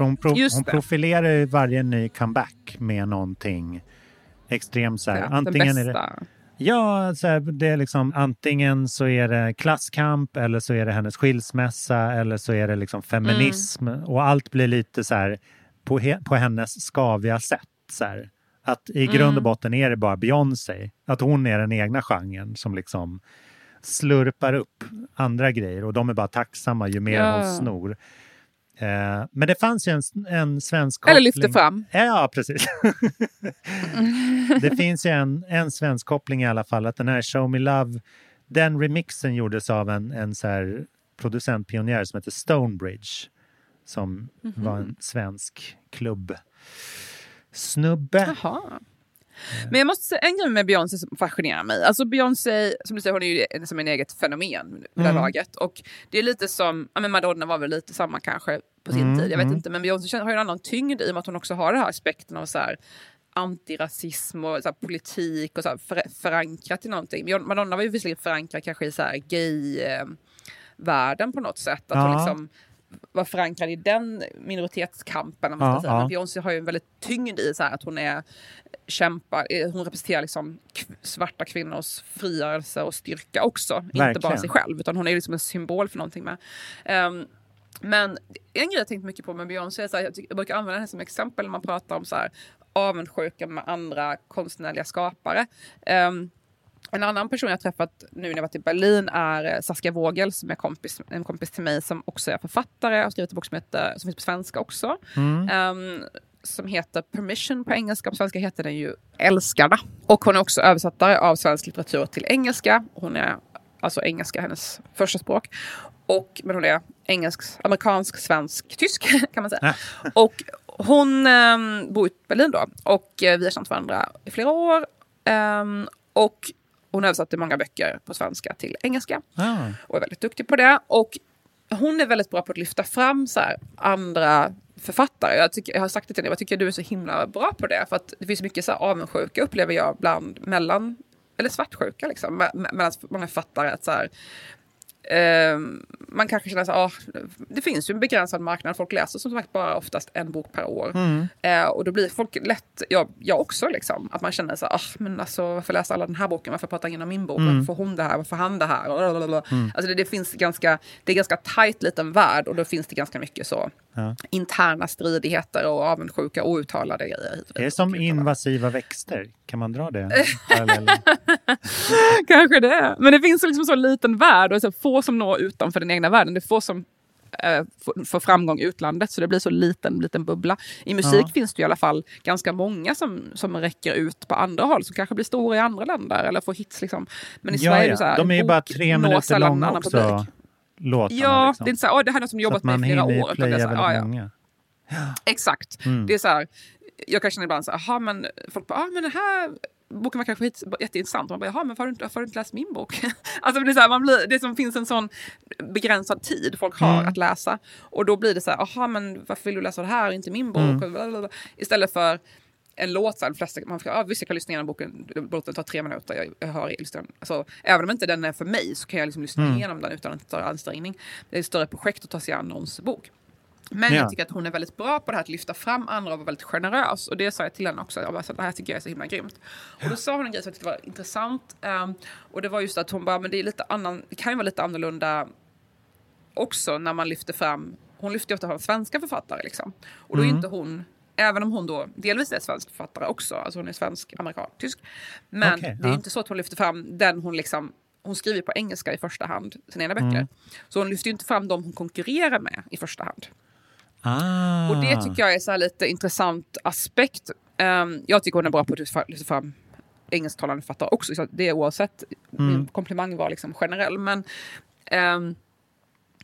För hon, pro, hon profilerar ju varje ny comeback med någonting extremt så här. Ja, antingen den är bästa. det, ja, så här, det är liksom antingen så är det klasskamp eller så är det hennes skilsmässa eller så är det liksom feminism och allt blir lite så här på, he, på hennes skaviga sätt. Så här. Att i grund och botten är det bara Beyoncé. Att hon är den egna genren som liksom slurpar upp andra grejer och de är bara tacksamma ju mer Ja. hon snor. Eh, men det fanns ju en, en svensk Eller koppling. lyfter fram. Ja, precis. (laughs) det finns ju en, en svensk koppling i alla fall, att den här Show Me Love, den remixen gjordes av en, en så här producentpionjär som heter Stonebridge, som var en svensk klubb. Snubbe. Jaha. Men jag måste säga en grej med Beyoncé som fascinerar mig. Alltså Beyoncé, som du säger, hon är ju som en eget fenomen vid det Mm. laget. Och det är lite som, ja men Madonna var väl lite samma kanske på sin Mm, tid, jag vet mm. inte. Men Beyoncé har ju en annan tyngd i och med att hon också har den här aspekten av så här antirasism och så här, politik och så här, för, förankrat i någonting. Madonna var ju visserligen förankrad kanske i så här gay-världen på något sätt. Att hon Ja. liksom var förankrad i den minoritetskampen. om man Ja, säga. ja. Men Beyoncé har ju en väldigt tyngd i så här, att hon är kämpar, eh, hon representerar liksom svarta kvinnors frigörelse och styrka också. Inte Verkligen. bara sig själv, utan hon är liksom en symbol för någonting med. Ehm, men en grej jag tänkt mycket på med Beyoncé är så här, jag, jag brukar använda henne som exempel när man pratar om så här, avundsjuka med andra konstnärliga skapare. Ehm, en annan person jag träffat nu när jag varit i Berlin är eh, Saskia Vogel som är kompis, en kompis till mig som också är författare. Har skrivit en bok som, heter, som finns på svenska också. Mm. Ehm, som heter Permission på engelska. På svenska heter den ju Älskarna. Och hon är också översättare av svensk litteratur till engelska. Hon är alltså engelska hennes första språk. Och, men hon är engelsk, amerikansk, svensk, tysk (laughs) kan man säga. och hon ehm, bor i Berlin då. Och eh, vi har känt varandra i flera år. Ehm, och hon översatte många böcker på svenska till engelska Ah. och är väldigt duktig på det. Och hon är väldigt bra på att lyfta fram så här, andra författare. Jag, tycker, jag har sagt det till henne, jag tycker du är så himla bra på det. För att det finns mycket så här avundsjuka upplever jag bland mellan, eller svartsjuka liksom, Medan man fattar många. Att så här, eh, man kanske känner så ah, det finns ju en begränsad marknad. Folk läser som sagt bara oftast en bok per år. Mm. Eh, och då blir folk lätt, jag, jag också liksom, att man känner så ah, men alltså varför läser alla den här boken? Varför pratar ingen om min bok? Mm. Varför får hon det här? Varför han det här? Mm. Alltså det, det finns ganska, det är ganska tajt liten värld och då finns det ganska mycket så Ja. interna stridigheter och avundsjuka outtalade grejer. hit Det är som invasiva växter. Kan man dra det? (laughs) Kanske det. Men det finns liksom så liten värld och så få som når utanför den egna världen. Det är få som eh, får- framgång i utlandet så det blir så liten, liten bubbla. I musik Ja. finns det i alla fall ganska många som, som räcker ut på andra håll som kanske blir stora i andra länder eller får hits. Liksom. Men i ja, Sverige är ja. det så här, De är ju bara tre minuter långa också, publik. låtarna. Ja, liksom. det är inte så här, "Åh, det här är något som jobbat med i flera år. utan det är så här, "Ah, många. Exakt. Mm. Det är så här, jag kan känna ibland så här, "Aha, men folk bara, ah, men den här boken var kanske hit- jätteintressant. Man bara, jaha, men varför har du inte, varför har du inte läst min bok? (laughs) alltså det, är så här, man blir, det som finns en sån begränsad tid folk har Mm. att läsa. Och då blir det så här, jaha, men varför vill du läsa det här och inte min bok? Mm. Istället för en låt, så här, de flesta, man får, ah, visst jag kan lyssna igenom boken, låten tar tre minuter, jag, jag hör lyssna, alltså, Även om inte den är för mig så kan jag liksom lyssna Mm. igenom den utan att ta ansträngning. Det är ett större projekt att ta sig an någons bok. Men Ja. jag tycker att hon är väldigt bra på det här att lyfta fram andra och vara väldigt generös. Och det sa jag till henne också. Jag bara, så det här tycker jag är så himla grymt. Och då sa hon en grej som jag tyckte var intressant. ehm, och det var just att hon bara, men det, är lite annan, det kan ju vara lite annorlunda också när man lyfter fram, hon lyfter ju ofta fram svenska författare liksom. Och då är Mm. inte hon, även om hon då delvis är svensk författare också, alltså hon är svensk, amerikan, tysk. Men Okej, det är ja. inte så att hon lyfter fram den hon liksom hon skriver på engelska i första hand, sina egna böcker. Mm. Så hon lyfter inte fram de hon konkurrerar med i första hand. Ah. Och det tycker jag är så lite intressant aspekt. Ehm, jag tycker hon är bra på att lyfta fram engelsktalande författare också. Så det är oavsett. Mm. Min komplimang var liksom generell. Men ehm,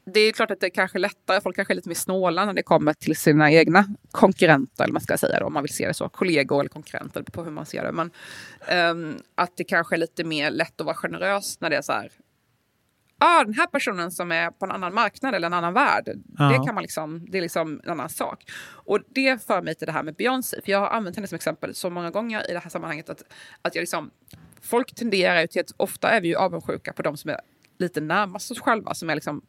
det är klart att det är kanske lättare. Folk kanske är lite mer snåla när det kommer till sina egna konkurrenter. Eller man ska säga då, om man vill se det så. Kollegor eller konkurrenter på hur man ser det. Men ehm, att det kanske är lite mer lätt att vara generös när det är så här. Ah, den här personen som är på en annan marknad eller en annan värld. Ja. Det kan man liksom, det är liksom en annan sak. Och det för mig till det här med Beyoncé. För jag har använt henne som exempel så många gånger i det här sammanhanget. Att, att jag liksom, folk tenderar ju till att ofta är vi ju avundsjuka på de som är lite närmast oss själva. Som är liksom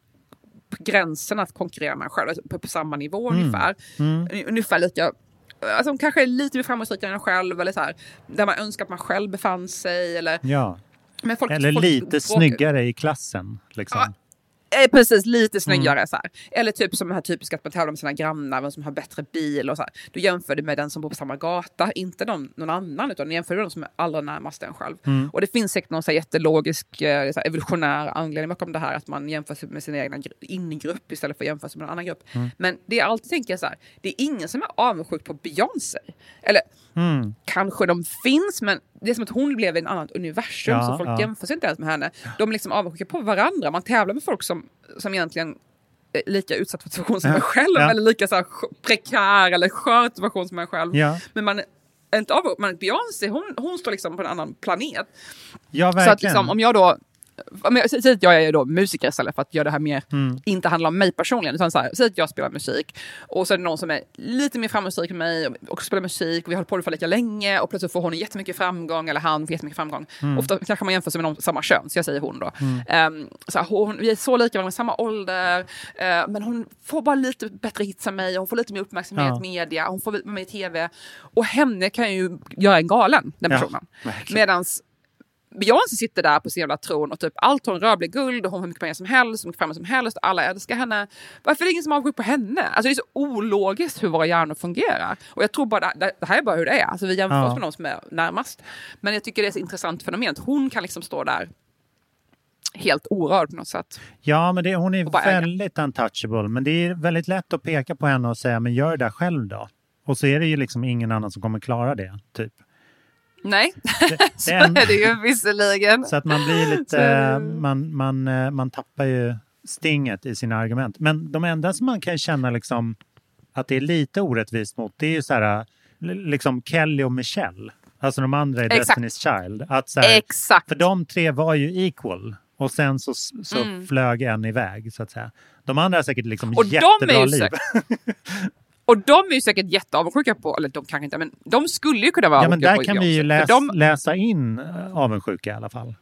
på gränsen att konkurrera med en själv. alltså På, på samma nivå Mm. ungefär. Mm. Un- Ungefär lika Alltså, kanske är lite mer framgångsrika än en själv, eller så här, där man önskar att man själv befann sig. Eller, Ja. Folk, Eller folk lite bråkar- snyggare i klassen. Liksom. Ja, Eh, precis, lite Mm. snyggare. Så här. Eller typ som det här typiska att man tävlar med sina grannar, vem som har bättre bil. och så här. Du jämför det med den som bor på samma gata, inte de, någon annan, utan du jämför med de som är allra närmast en själv. Mm. Och det finns säkert någon så här jättelogisk, eh, så här evolutionär anledning bakom det här, att man jämför sig med sin egen gr- ingrupp istället för att jämföra sig med en annan grupp. Mm. Men det jag alltid tänker så här, det är ingen som är avundsjuk på Beyoncé. Eller Mm. kanske de finns, men det är som att hon blev i ett annat universum, Ja, så folk ja. jämför sig inte ens med henne. De är liksom avundsjuka på varandra. Man tävlar med folk som, som egentligen är lika utsatt för situation som Ja, en själv, ja. eller lika så här, prekär eller skör situation som en själv. Men man är inte avundsjuk. Men Beyoncé, hon, hon står liksom på en annan planet. Så att liksom, om jag då säger att jag är då musiker istället för att göra det här mer, Mm. inte handla om mig personligen. Utan så här, säg att jag spelar musik och så är det någon som är lite mer framgångsrik än mig och också spelar musik och vi har hållit på för lika länge och plötsligt får hon jättemycket framgång eller han får jättemycket framgång. Mm. Ofta kanske man jämför sig med någon samma kön, så jag säger hon då. Mm. Ehm, så här, hon, vi är så lika varandra, samma ålder, eh, men hon får bara lite bättre hits än mig, hon får lite mer uppmärksamhet Ja. media, hon får vara med i tv. Och henne kan ju göra en galen, den Ja, personen. verkligen. Medans Beyoncé sitter där på sin jävla tron och typ allt hon rör blir guld och hon har hur mycket pengar som helst, hur mycket framgång som helst, alla älskar henne. Varför är det ingen som avundsjuk på henne? Alltså det är så ologiskt hur våra hjärnor fungerar. Och jag tror bara det, det här är bara hur det är. Alltså vi jämför Ja. oss med de som är närmast. Men jag tycker det är ett intressant fenomen. Hon kan liksom stå där helt orörd på något sätt. Ja, men det, hon är bara äga. väldigt untouchable. Men det är väldigt lätt att peka på henne och säga, men gör det där själv då. Och så är det ju liksom ingen annan som kommer klara det, typ. Nej, (laughs) (laughs) så den- är det ju visserligen. Så att man blir lite, det. man, man, eh, man tappar ju stinget i sina argument. Men de enda som man kan känna liksom att det är lite orättvist mot, det är ju så här, l- liksom Kelly och Michelle. Alltså de andra i Exakt. Destiny's Child. Att så här, Exakt. För de tre var ju equal. Och sen så, så Mm. flög en iväg, så att säga. De andra har säkert liksom Och de är jättebra liv. (laughs) Och de är ju säkert jätteavundsjuka på, eller de kanske inte, men de skulle ju kunna vara Ja, men där på kan vi ju läs, de, läsa in eh, avundsjuka i alla fall.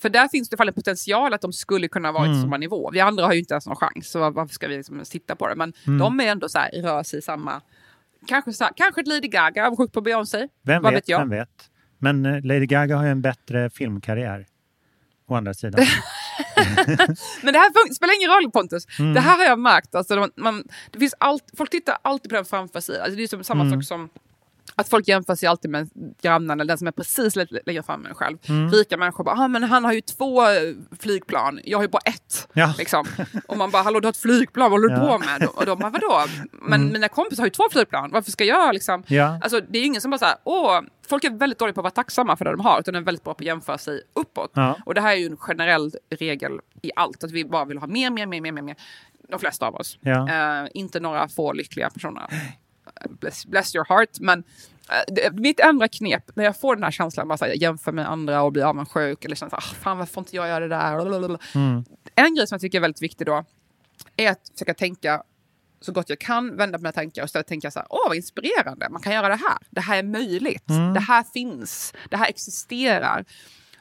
För där finns det i en potential att de skulle kunna vara Mm. i samma nivå. Vi andra har ju inte ens någon chans, så varför ska vi liksom titta på det? Men Mm. de är ändå så här, rör sig i samma... Kanske, så här, kanske ett Lady Gaga avundsjuk på Beyoncé. Vem Vad vet, vet jag? vem vet. Men eh, Lady Gaga har ju en bättre filmkarriär. Å andra sidan. (laughs) (laughs) Men det här spelar ingen roll Pontus. Mm. Det här har jag märkt. Alltså, man, man, det finns allt, folk tittar alltid på den framför sig. Alltså, det är som samma Mm. sak som att folk jämför sig alltid med grannen eller den som är precis längre fram än själv. Mm. Rika människor bara, ah, men han har ju två eh, flygplan, jag har ju bara ett. Ja. Liksom. Och man bara, hallå du har ett flygplan, vad håller du Ja. på med? Och de bara, vadå? Men Mm. mina kompisar har ju två flygplan, varför ska jag liksom? Ja. Alltså, det är ingen som bara såhär, åh, folk är väldigt dåliga på att vara tacksamma för det de har, utan de är väldigt bra på att jämföra sig uppåt. Ja. Och det här är ju en generell regel i allt, att vi bara vill ha mer, mer, mer, mer, mer. mer. De flesta av oss. Ja. Eh, inte några få lyckliga personer. (gasps) Bless, bless your heart. Men eh, det, mitt andra knep, när jag får den här känslan, bara så här, jag jämför med andra och blir avundsjuk, eller känner så här, ah, fan varför får inte jag göra det där? Mm. En grej som jag tycker är väldigt viktig då, är att försöka tänka så gott jag kan, vända på mina tankar och istället tänka så här, åh vad inspirerande, man kan göra det här. Det här är möjligt, Mm. det här finns, det här existerar.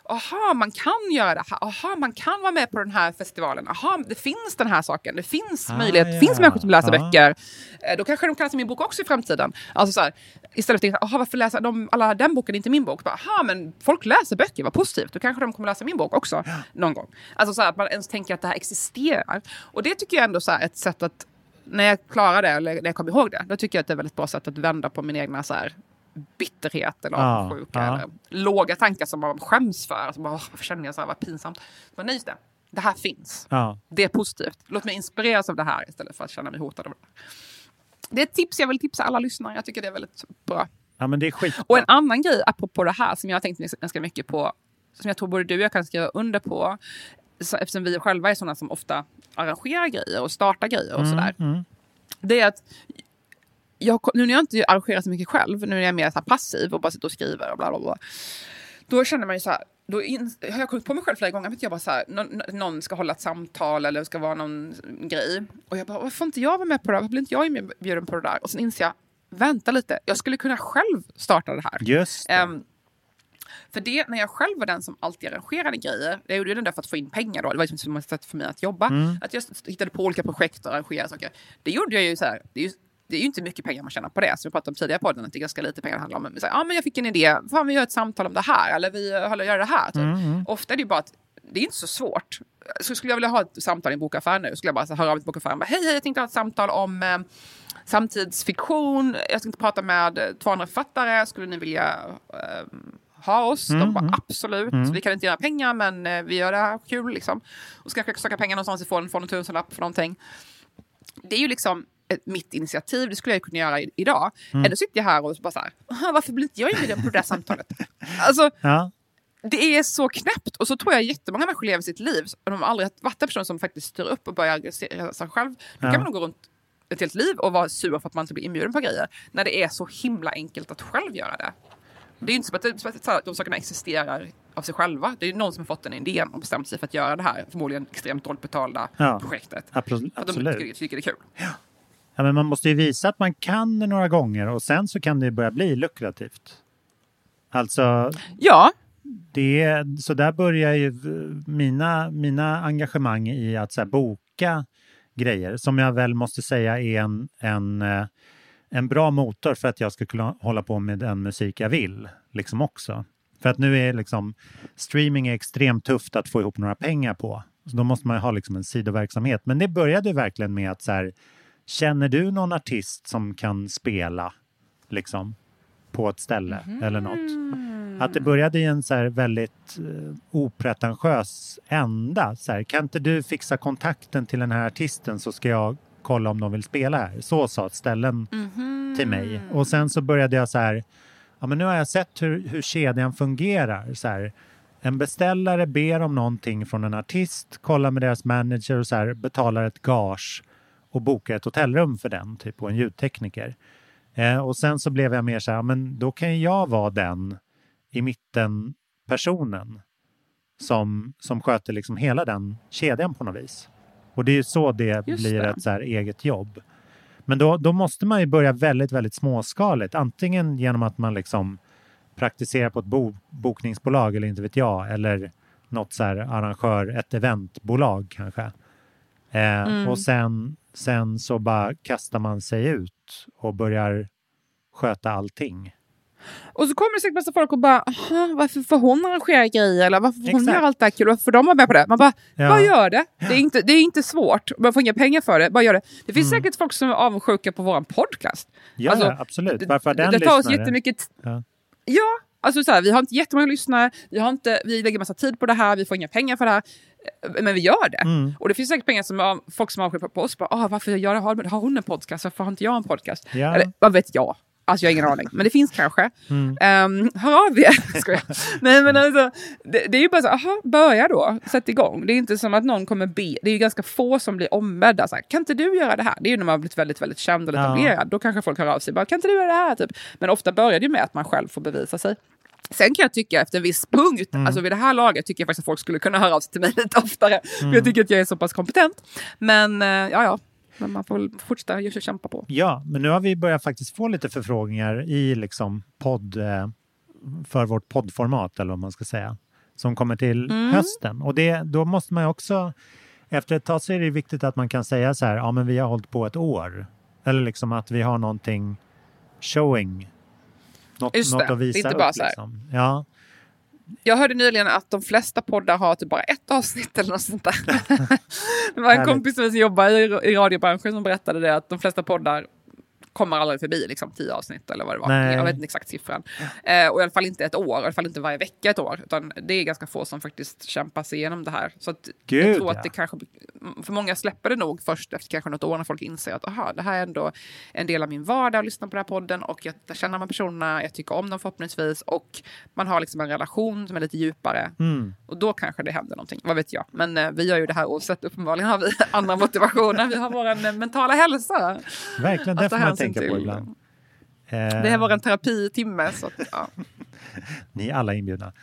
Aha, man kan göra det här. Aha, man kan vara med på den här festivalen. Aha, det finns den här saken. Det finns Ah, möjlighet. Det ja. finns människor som läser Ja. böcker. Eh, Då kanske de kan läsa min bok också i framtiden. Alltså så här, istället för att tänka, aha, varför läser de alla den boken, inte min bok? Bara, Aha, men folk läser böcker, vad positivt. Då kanske de kommer läsa min bok också någon gång. Alltså så här, att man ens tänker att det här existerar. Och det tycker jag ändå här, ett sätt att när jag klarar det, eller när jag kommer ihåg det, då tycker jag att det är ett väldigt bra sätt att vända på min egna så här, bitterhet eller Ja, avundsjuka ja. eller låga tankar som man skäms för. Alltså bara, "Åh, varför känner jag så här, vad pinsamt. Men nej, just det. Det här finns. Ja. Det är positivt. Låt mig inspireras av det här istället för att känna mig hotad av det. Det är ett tips jag vill tipsa alla lyssnare. Jag tycker det är väldigt bra. ja, men det är skit. Och en annan grej apropå det här som jag har tänkt ganska mycket på, som jag tror både du och jag kan skriva under på, eftersom vi själva är sådana som ofta arrangerar grejer och startar grejer och sådär. Mm. Det är att jag, nu när jag inte arrangerar så mycket själv, nu är jag mer så här passiv och bara sitter och skriver och bla bla bla. Då känner man ju så här, då in, har jag kommit på mig själv flera gånger, vet jag bara så här, någon, någon ska hålla ett samtal eller ska vara någon grej. Och jag bara, varför får inte jag vara med på det? Varför blir inte jag inbjuden på det där? Och sen inser jag, vänta lite, jag skulle kunna själv starta det här. Just det. Ehm, för det, när jag själv var den som alltid arrangerade grejer, jag gjorde det där för att få in pengar då, det var liksom som ett sätt för mig att jobba. Mm. Att jag hittade på olika projekt och arrangerade saker. Det gjorde jag ju så här, det är ju, det är ju inte mycket pengar man tjänar på det, som vi pratade om tidigare på podden, att det är ganska lite pengar det handlar om. Men så här, ja, men jag fick en idé, fan vi gör ett samtal om det här, eller vi håller gör det här. Typ. Mm, Ofta är det ju bara att det är inte så svårt. Så skulle jag vilja ha ett samtal i en bokaffär nu, skulle jag bara så höra av mig till bokaffären, bara, hej, hej, jag tänkte ha ett samtal om eh, samtidsfiktion, jag tänkte prata med eh, två andra författare, skulle ni vilja eh, ha oss? De Mm, bara mm. absolut, Mm. vi kan inte göra pengar men eh, vi gör det här kul liksom. Och ska kanske söka pengar någonstans ifrån, få en tusenlapp för någonting. Det är ju liksom ett, mitt initiativ, det skulle jag kunna göra i, idag. Mm. Ändå sitter jag här och bara så här, "Aha, varför blir inte jag inbjuden på det där samtalet? (laughs) Alltså, Ja. det är så knäppt. Och så tror jag jättemånga människor lever sitt liv. Och de har aldrig varit en person som faktiskt styr upp och börjar engagera sig själv. Då Ja. kan man nog gå runt ett helt liv och vara sur för att man inte blir inbjuden på grejer. När det är så himla enkelt att själv göra det. Det är ju inte som att, som att så de sakerna existerar av sig själva. Det är ju någon som har fått den idén och bestämt sig för att göra det här förmodligen extremt dåligt betalda Ja. projektet. Absolut. För att de tycker, tycker det är kul. Ja, men man måste ju visa att man kan det några gånger och sen så kan det börja bli lukrativt. Alltså, Ja, det så där börjar ju mina, mina engagemang i att så här, boka grejer som jag väl måste säga är en, en, eh, en bra motor för att jag ska kunna hålla på med den musik jag vill. Liksom också. För att nu är liksom streaming är extremt tufft att få ihop några pengar på. Så då måste man ju ha liksom en sidoverksamhet. Men det började verkligen med att så här, känner du någon artist som kan spela liksom på ett ställe eller något? Att det började i en så här väldigt eh, opretentiös ända. Så här, kan inte du fixa kontakten till den här artisten så ska jag kolla om de vill spela här. Så sa ställen till mig. Och sen så började jag så här, ja men nu har jag sett hur, hur kedjan fungerar. Så här, en beställare ber om någonting från en artist, kollar med deras manager och så här, betalar ett gage och bokar ett hotellrum för den, typ, och en ljudtekniker. Eh, och sen så blev jag mer så här, men då kan jag vara den i mitten personen som, som sköter liksom hela den kedjan på något vis. Och det är ju så det Just blir det. ett så här eget jobb. Men då, då måste man ju börja väldigt, väldigt småskaligt. Antingen genom att man liksom praktiserar på ett bo, bokningsbolag eller inte vet jag. Eller något så här arrangör, ett eventbolag kanske. Eh, Mm. Och sen, sen så bara kastar man sig ut och börjar sköta allting. Och så kommer det säkert massa folk och bara, "Aha, varför får hon arrangera grejer? Eller varför får hon göra allt det här kul? Varför får de vara med på det? Man bara, Ja. bara gör det. Det är, inte, det är inte svårt. Man får inga pengar för det. Bara gör det. Det finns säkert folk som är avundsjuka på vår podcast. Mm. Ja, Alltså, absolut. det- Varför har den det tar oss jättemycket Ja. Ja, alltså så här, vi har inte jättemånga lyssnare, vi, har inte, vi lägger massa tid på det här, vi får inga pengar för det här. eh, Men vi gör det. Mm. Och det finns säkert pengar som folk som avskyr på oss. Bara, ah, varför gör, har, har hon en podcast? Varför har inte jag en podcast? Ja. Eller vad vet jag? Alltså jag har ingen aning. Men det finns kanske. Mm. Um, hör av er. Skojar. Nej men alltså, det, det är ju bara så, aha, börja då. Sätt igång. Det är inte som att någon kommer be. Det är ju ganska få som blir ombedda. Så här, kan inte du göra det här? Det är ju när man har blivit väldigt, väldigt känd och Ja. etablerad. Då kanske folk hör av sig. Bara, kan inte du göra det här? Typ. Men ofta börjar det ju med att man själv får bevisa sig. Sen kan jag tycka efter en viss punkt, Mm. alltså vid det här laget tycker jag faktiskt att folk skulle kunna höra av sig till mig (laughs) lite oftare. För Mm. jag tycker att jag är så pass kompetent. Men eh, ja, ja. Men man får väl fortsätta just kämpa på. Ja, men nu har vi börjat faktiskt få lite förfrågningar i liksom podd, eh, för vårt poddformat eller vad man ska säga, som kommer till Mm. hösten. Och det, då måste man ju också, efter ett tag så är det viktigt att man kan säga så här, ja men vi har hållit på ett år. Eller liksom att vi har någonting showing. Något, Just något det, att det är visa inte upp. bara så här. liksom. Ja, Jag hörde nyligen att de flesta poddar har typ bara ett avsnitt eller något sånt där. (laughs) det var en kompis som jobbar i radiobranschen som berättade det att de flesta poddar kommer aldrig förbi liksom, tio avsnitt eller vad det var. Nej. Jag vet inte exakt siffran. Eh, och i alla fall inte ett år, i alla fall inte varje vecka ett år. Utan det är ganska få som faktiskt kämpar sig igenom det här. Så att jag Gud, tror ja. att det kanske, för många släpper det nog först efter kanske något år när folk inser att aha, det här är ändå en del av min vardag att lyssna på den här podden och jag jag känner de här personerna, jag tycker om dem förhoppningsvis och man har liksom en relation som är lite djupare. mm. Och då kanske det händer någonting, vad vet jag. Men eh, vi gör ju det här oavsett, uppenbarligen har vi (laughs) andra motivationer. Vi har vår eh, mentala hälsa. verkligen. Det Tänka på ibland. Det är Eh, vår terapitimme. Så att, ja. (laughs) Ni är alla inbjudna.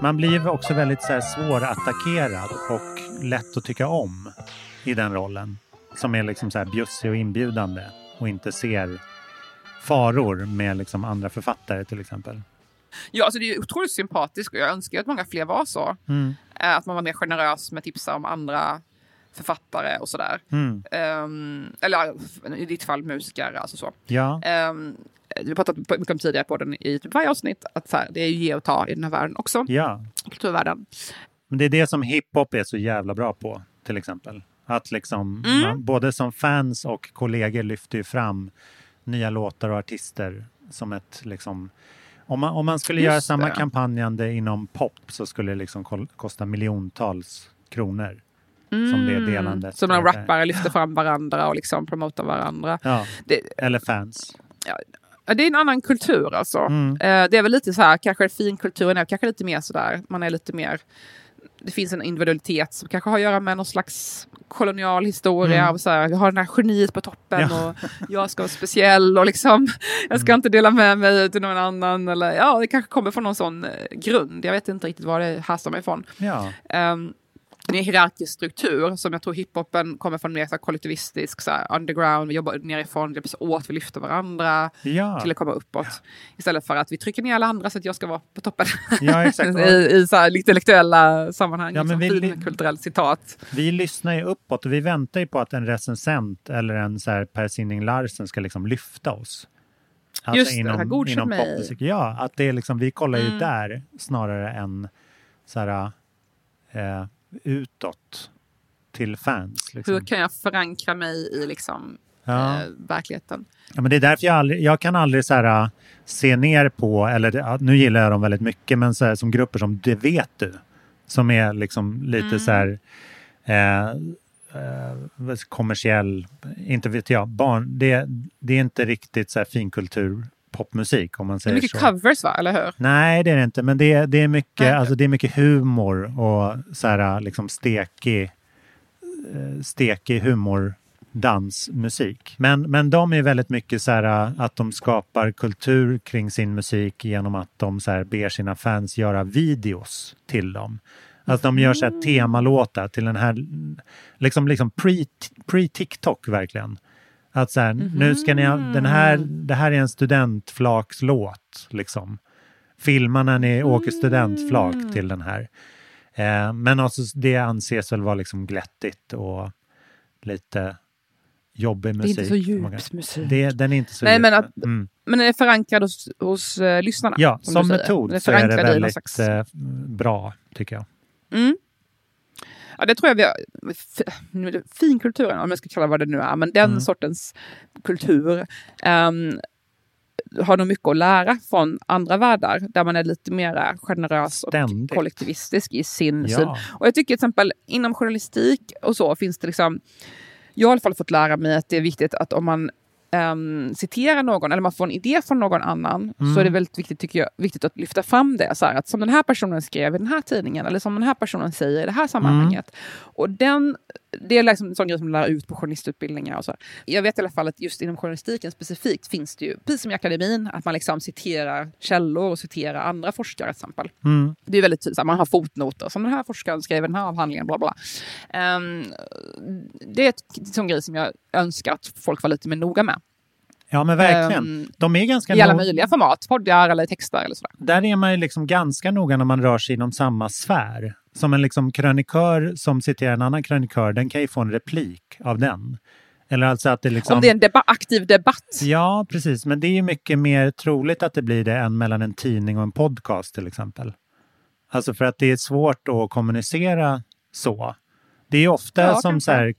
Man blir också väldigt så här svårattackerad och lätt att tycka om i den rollen. Som är liksom så här bjussig och inbjudande och inte ser faror med liksom andra författare till exempel. Ja, alltså det är otroligt sympatiskt och jag önskar att många fler var så. Mm. Eh, Att man var mer generös med tipsa om andra författare och sådär. Mm. Ehm, eller i ditt fall musiker, alltså så. Ja, Um, vi har pratat mycket om tidigare på den i typ varje avsnitt, att så här, det är ju ge och ta i den här världen också, ja. kulturvärlden. Men det är det som hiphop är så jävla bra på, till exempel. Att liksom, Mm. man, både som fans och kollegor lyfter ju fram nya låtar och artister som ett liksom... Om man, om man skulle Just göra samma det. kampanjande inom pop så skulle det liksom kosta miljontals kronor. Som det delandet. Som när rappare lyfter fram varandra och liksom promotar varandra. Ja, Det, eller fans. ja, det är en annan kultur alltså. Mm. Eh, det är väl lite så här, kanske finkulturen är kanske lite mer sådär, man är lite mer det finns en individualitet som kanske har att göra med någon slags kolonial historia. Mm. Av så här, jag har den här geniet på toppen Ja. och jag ska vara speciell och liksom, jag ska inte dela med mig till någon annan. Eller, ja, det kanske kommer från någon sån eh, grund. Jag vet inte riktigt var det härstammar ifrån. Ja, Um, en hierarkisk struktur som jag tror hiphopen kommer från mer så här, kollektivistisk, så här, underground, vi jobbar nerifrån, vi hjälps åt, vi lyfter varandra ja. till att komma uppåt. Istället för att vi trycker ner alla andra så att jag ska vara på toppen. ja. (laughs) I, i så här, intellektuella sammanhang. Ja, liksom, vi- fin citat. Vi lyssnar ju uppåt och vi väntar ju på att en recensent eller en så här Per Sinding Larsen ska liksom lyfta oss. Alltså Just det, det här godkänn inom mig. Ja, att det är liksom, vi kollar ju Mm. där snarare än så här, eh, utåt till fans. Liksom. Hur kan jag förankra mig i liksom, Ja. eh, verkligheten? Ja, men det är därför jag, aldrig, jag kan aldrig så här, äh, se ner på, eller nu gillar jag dem väldigt mycket, men så här, som grupper som Det vet du. Som är liksom lite Mm. så här eh, eh, kommersiell, inte vet jag, barn. Det, det är inte riktigt så här finkultur popmusik om man Det är säger mycket så. covers va, eller hur? Nej, det är det inte, men det, det, är, mycket, Nej. alltså, det är mycket humor och så här, liksom stekig, eh, stekig humordansmusik. Men, men de är väldigt mycket så här att de skapar kultur kring sin musik genom att de så här ber sina fans göra videos till dem. Alltså de gör så Mm. här temalåtar till den här, liksom, liksom pre- pre-TikTok verkligen. Att så här, nu ska ni ha, den här, det här är en studentflakslåt, liksom. Filma när ni åker studentflak till den här. Eh, men alltså, det anses väl vara liksom glättigt och lite jobbig Det är musik. inte så djup musik. Det, den är inte så Nej, djup. men att- mm. Men den är förankrad hos, hos eh, lyssnarna. Ja, som, som metod så är det väldigt slags- eh, bra, tycker jag. Mm. Ja, det tror jag vi har. Finkulturen, om jag ska kalla vad det nu är, men den Mm. sortens kultur ehm, har nog mycket att lära från andra världar där man är lite mer generös och Ständigt. kollektivistisk i sin Ja. syn. Och jag tycker till exempel inom journalistik och så finns det liksom jag har i alla fall fått lära mig att det är viktigt att om man ehm, citerar någon eller man får en idé från någon annan Mm. så är det väldigt viktigt, tycker jag, viktigt att lyfta fram det. Så här, att som den här personen skrev i den här tidningen eller som den här personen säger i det här sammanhanget. Och den, det är liksom en sån grej som lär ut på journalistutbildningar. Och så. Jag vet i alla fall att just inom journalistiken specifikt finns det ju, precis som i akademin, att man liksom citerar källor och citerar andra forskare till exempel. Mm. Det är väldigt tydligt, man har fotnoter. Som den här forskaren skrev i den här avhandlingen, bla bla. Ehm, det är ett sån grej som jag önskar att folk var lite mer noga med. Ja, men verkligen. Ehm, De är ganska I alla möjliga format, poddar eller texter eller sådär. där är man ju liksom ganska noga när man rör sig inom samma sfär. Som en liksom krönikör som citerar en annan krönikör, den kan ju få en replik av den. Eller alltså att det liksom... Om det är en deba- aktiv debatt. Ja, precis. Men det är ju mycket mer troligt att det blir det än mellan en tidning och en podcast till exempel. Alltså för att det är svårt att kommunicera så. Det är ofta Ja, som kanske. så här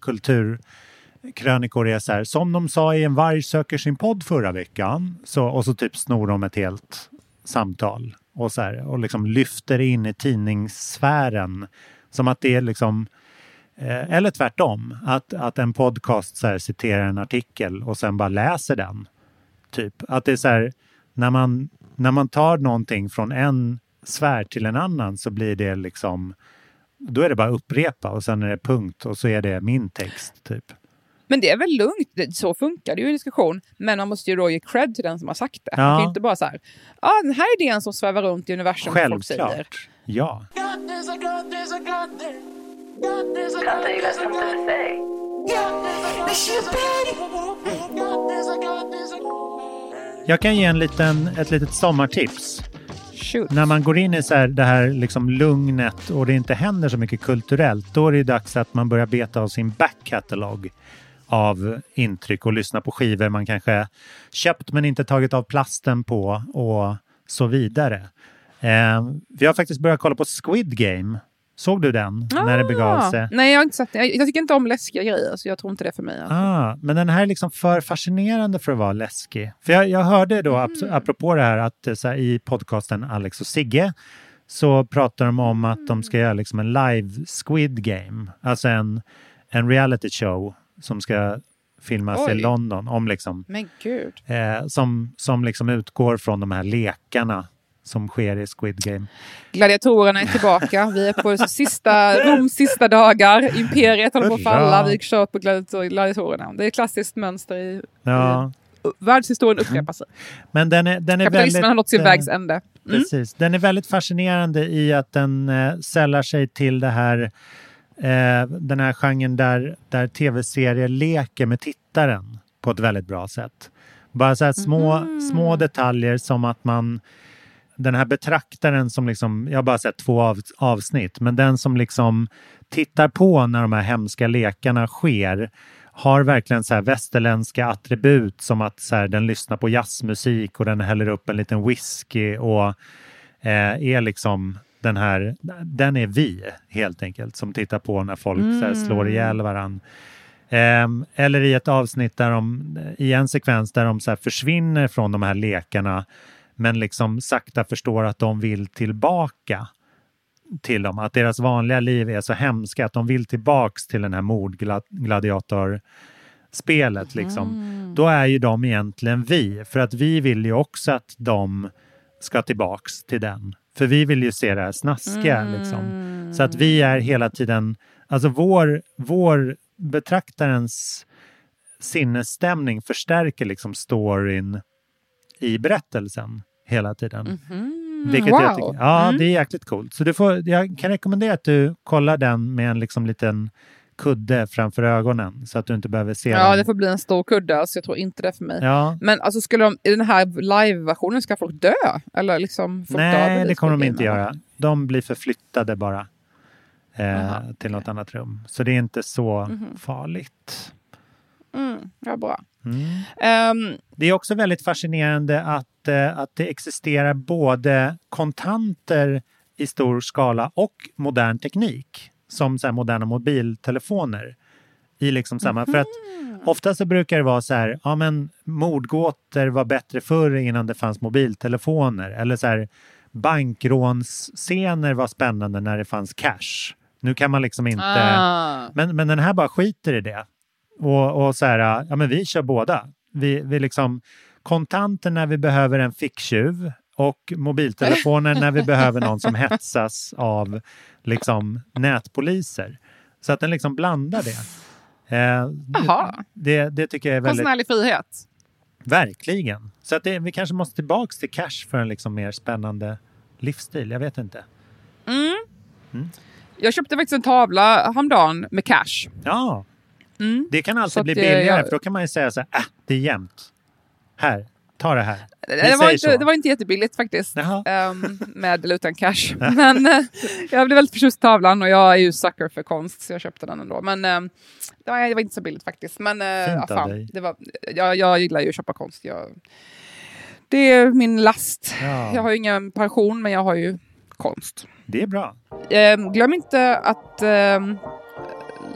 krönikor är så här, som de sa i En varg söker sin podd förra veckan. Så, och så typ snor de ett helt samtal och, så här, och liksom lyfter in i tidningssfären. Som att det är liksom Eh, Eller tvärtom, att, att en podcast så här, citerar en artikel och sen bara läser den. Typ. Att det är så här, när man, när man tar någonting från en sfär till en annan så blir det liksom, då är det bara upprepa och sen är det punkt och så är det min text. Typ. Men det är väl lugnt, så funkar det ju i diskussion. Men man måste ju då ge cred till den som har sagt det. Man Ja. kan ju inte bara så här, ja ah, den här idén som svävar runt i universum som folk säger. Självklart. Ja. Jag kan ge en liten, ett litet sommartips. Shoot. När man går in i så här, det här liksom lugnet och det inte händer så mycket kulturellt, då är det dags att man börjar beta av sin backkatalog av intryck och lyssna på skivor man kanske köpt men inte tagit av plasten på och så vidare. Eh, vi har faktiskt börjat kolla på Squid Game. Såg du den när det begav sig? Ah. Nej, jag har inte sett. Jag, jag tycker inte om läskiga grejer, så jag tror inte det för mig. Alltså. Ah, men den här är liksom för fascinerande för att vara läskig. För jag, jag hörde då, Mm. ap- apropå det här, att eh, så här, i podcasten Alex och Sigge så pratar de om att de ska göra liksom en live Squid Game. Alltså en, en reality show som ska filmas i Oj. London. Om liksom, Men gud. eh, som, som liksom utgår från de här lekarna som sker i Squid Game. Gladiatorerna är tillbaka. Vi är på sista, Roms sista dagar. Imperiet håller på att falla. Vi kör på gladiator- gladiatorerna. Det är ett klassiskt mönster i Ja, världshistorien upprepar sig. men den är, den är Kapitalismen väldigt... har nått sin eh, vägs ände. Mm. Precis. Den är väldigt fascinerande i att den eh, sällar sig till det här, eh, den här genren där, där tv-serier leker med tittaren på ett väldigt bra sätt. Bara så här små, Mhm. små detaljer som att man den här betraktaren som liksom, jag har bara sett två av, avsnitt, men den som liksom tittar på när de här hemska lekarna sker har verkligen så här västerländska attribut som att så här, den lyssnar på jazzmusik och den häller upp en liten whisky och eh, är liksom den här, den är vi helt enkelt som tittar på när folk så här, slår ihjäl varandra. Ehm, eller i ett avsnitt där de, i en sekvens där de så försvinner från de här lekarna men liksom sakta förstår att de vill tillbaka till dem. Att deras vanliga liv är så hemska att de vill tillbaks till den här mordgladiatorspelet. Liksom. Då är ju de egentligen vi. För att vi vill ju också att de ska tillbaks till den. För vi vill ju se det här snaskiga. Liksom. Så att vi är hela tiden, alltså vår, vår betraktarens sinnesstämning förstärker liksom storyn i berättelsen hela tiden. Vilket jag Wow. tycker, ja, Mm. det är jäkligt coolt. Så du får, jag kan rekommendera att du kollar den med en liksom liten kudde framför ögonen så att du inte behöver se Ja, dem. det får bli en stor kudde, alltså jag tror inte det för mig. Ja. Men alltså, skulle de, i den här live-versionen, ska folk dö? Eller liksom folk dö Nej, vid det kommer de inte göra. De blir förflyttade bara eh, Jaha. till något annat rum. Så det är inte så Mhm. farligt. Mm, ja, bra. Mm. Ehm, Det är också väldigt fascinerande att, eh, att det existerar både kontanter i stor skala och modern teknik. Som så här moderna mobiltelefoner. I liksom samma, För att ofta så brukar det vara så här, ja men mordgåtor var bättre förr innan det fanns mobiltelefoner. Eller så här, bankrånsscener var spännande när det fanns cash. Nu kan man liksom inte... Ah. Men, men den här bara skiter i det. Och, och så här, ja men vi kör båda. Vi, vi liksom kontanter när vi behöver en ficktjuv och mobiltelefoner när vi (laughs) behöver någon som hetsas av liksom nätpoliser. Så att den liksom blandar det. Eh, Jaha. det, det tycker jag är väldigt... Konstnärlig frihet. Verkligen. Så att det, vi kanske måste tillbaks till cash för en liksom mer spännande livsstil. Jag vet inte. Mm. Mm. Jag köpte faktiskt en tavla häromdagen med cash. Ja, Mm. det kan alltid bli billigare jag- för då kan man ju säga så här, äh, det är jämnt. Här, ta det här. Vi Det var, inte, så. det var inte jättebilligt faktiskt. Ehm, med eller utan cash. Men eh, jag blev väldigt förtjust i tavlan och jag är ju sucker för konst så jag köpte den ändå. Men ehm, det, var, det var inte så billigt faktiskt. Men eh, Fint dig. det var, jag, jag gillar ju att köpa konst. Jag, det är min last. Ja. Jag har ju ingen pension men jag har ju konst. Det är bra. Ehm, glöm inte att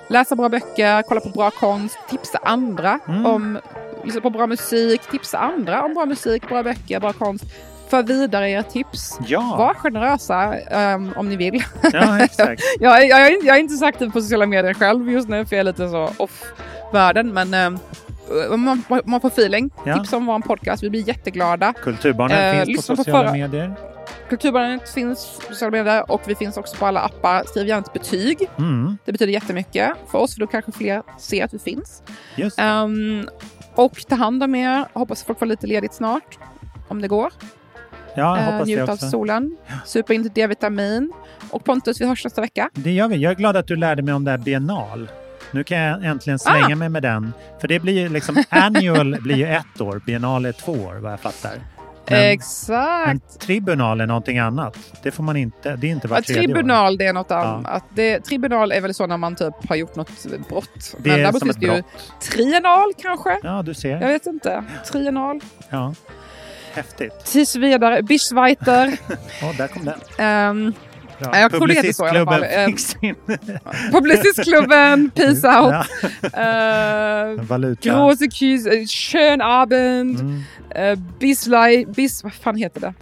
läsa bra böcker, kolla på bra konst, tipsa andra Mm. om lyssna på bra musik, tipsa andra om bra musik, bra böcker, bra konst. För vidare era tips. Ja. Var generösa ehm, om ni vill. Ja, exakt. (laughs) jag, jag, jag är inte så aktiv på sociala medier själv just nu för jag är lite så off-världen. Men ehm, man, man får feeling. Ja. Tipsa om vår podcast, vi blir jätteglada. Kulturbarnen Eh, finns på lyssna på sociala förra- medier. Kulturbarnet finns på sociala medier och vi finns också på alla appar. Skriv gärna ett betyg. Mm, Det betyder jättemycket för oss, för då kanske fler ser att vi finns. just. Ehm, och ta hand om er. Hoppas folk får lite ledigt snart, om det går. Ja, jag Eh, hoppas njut det av solen. Supa in D-vitamin. Och Pontus, vi hörs nästa vecka. Det gör vi. Jag är glad att du lärde mig om det här biennal. Nu kan jag äntligen slänga Ah! mig med den. För det blir ju liksom, annual blir ju ett år, biennal är två år vad jag fattar. Men, Exakt. men tribunal är någonting annat. Det får man inte, det är inte Ja, vart tredje år. tribunal, det är något Ja. annat. Det, tribunal är väl så när man typ har gjort något brott. Det Men är som ett det ju brott. trienal kanske? Ja, du ser. Jag vet inte. Trienal. Ja. Häftigt. Tills vidare. Bischweiter. (laughs) Ja, där kom den. Bra. Ja, jag tror det heter så i alla fall. Publicistklubben Eh, (laughs) peace out. (laughs) Ja. Uh, valuta. Große äh, schön Abend, Mm. äh, bis, bis, vad fan heter det?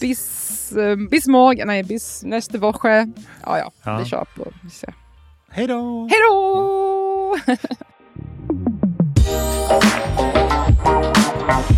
Bis, äh, bis morgen, nej, bis nästa vecka. Ja, ja, Ja. vi kör på. Vi ser. Hej då! Hej då! (laughs)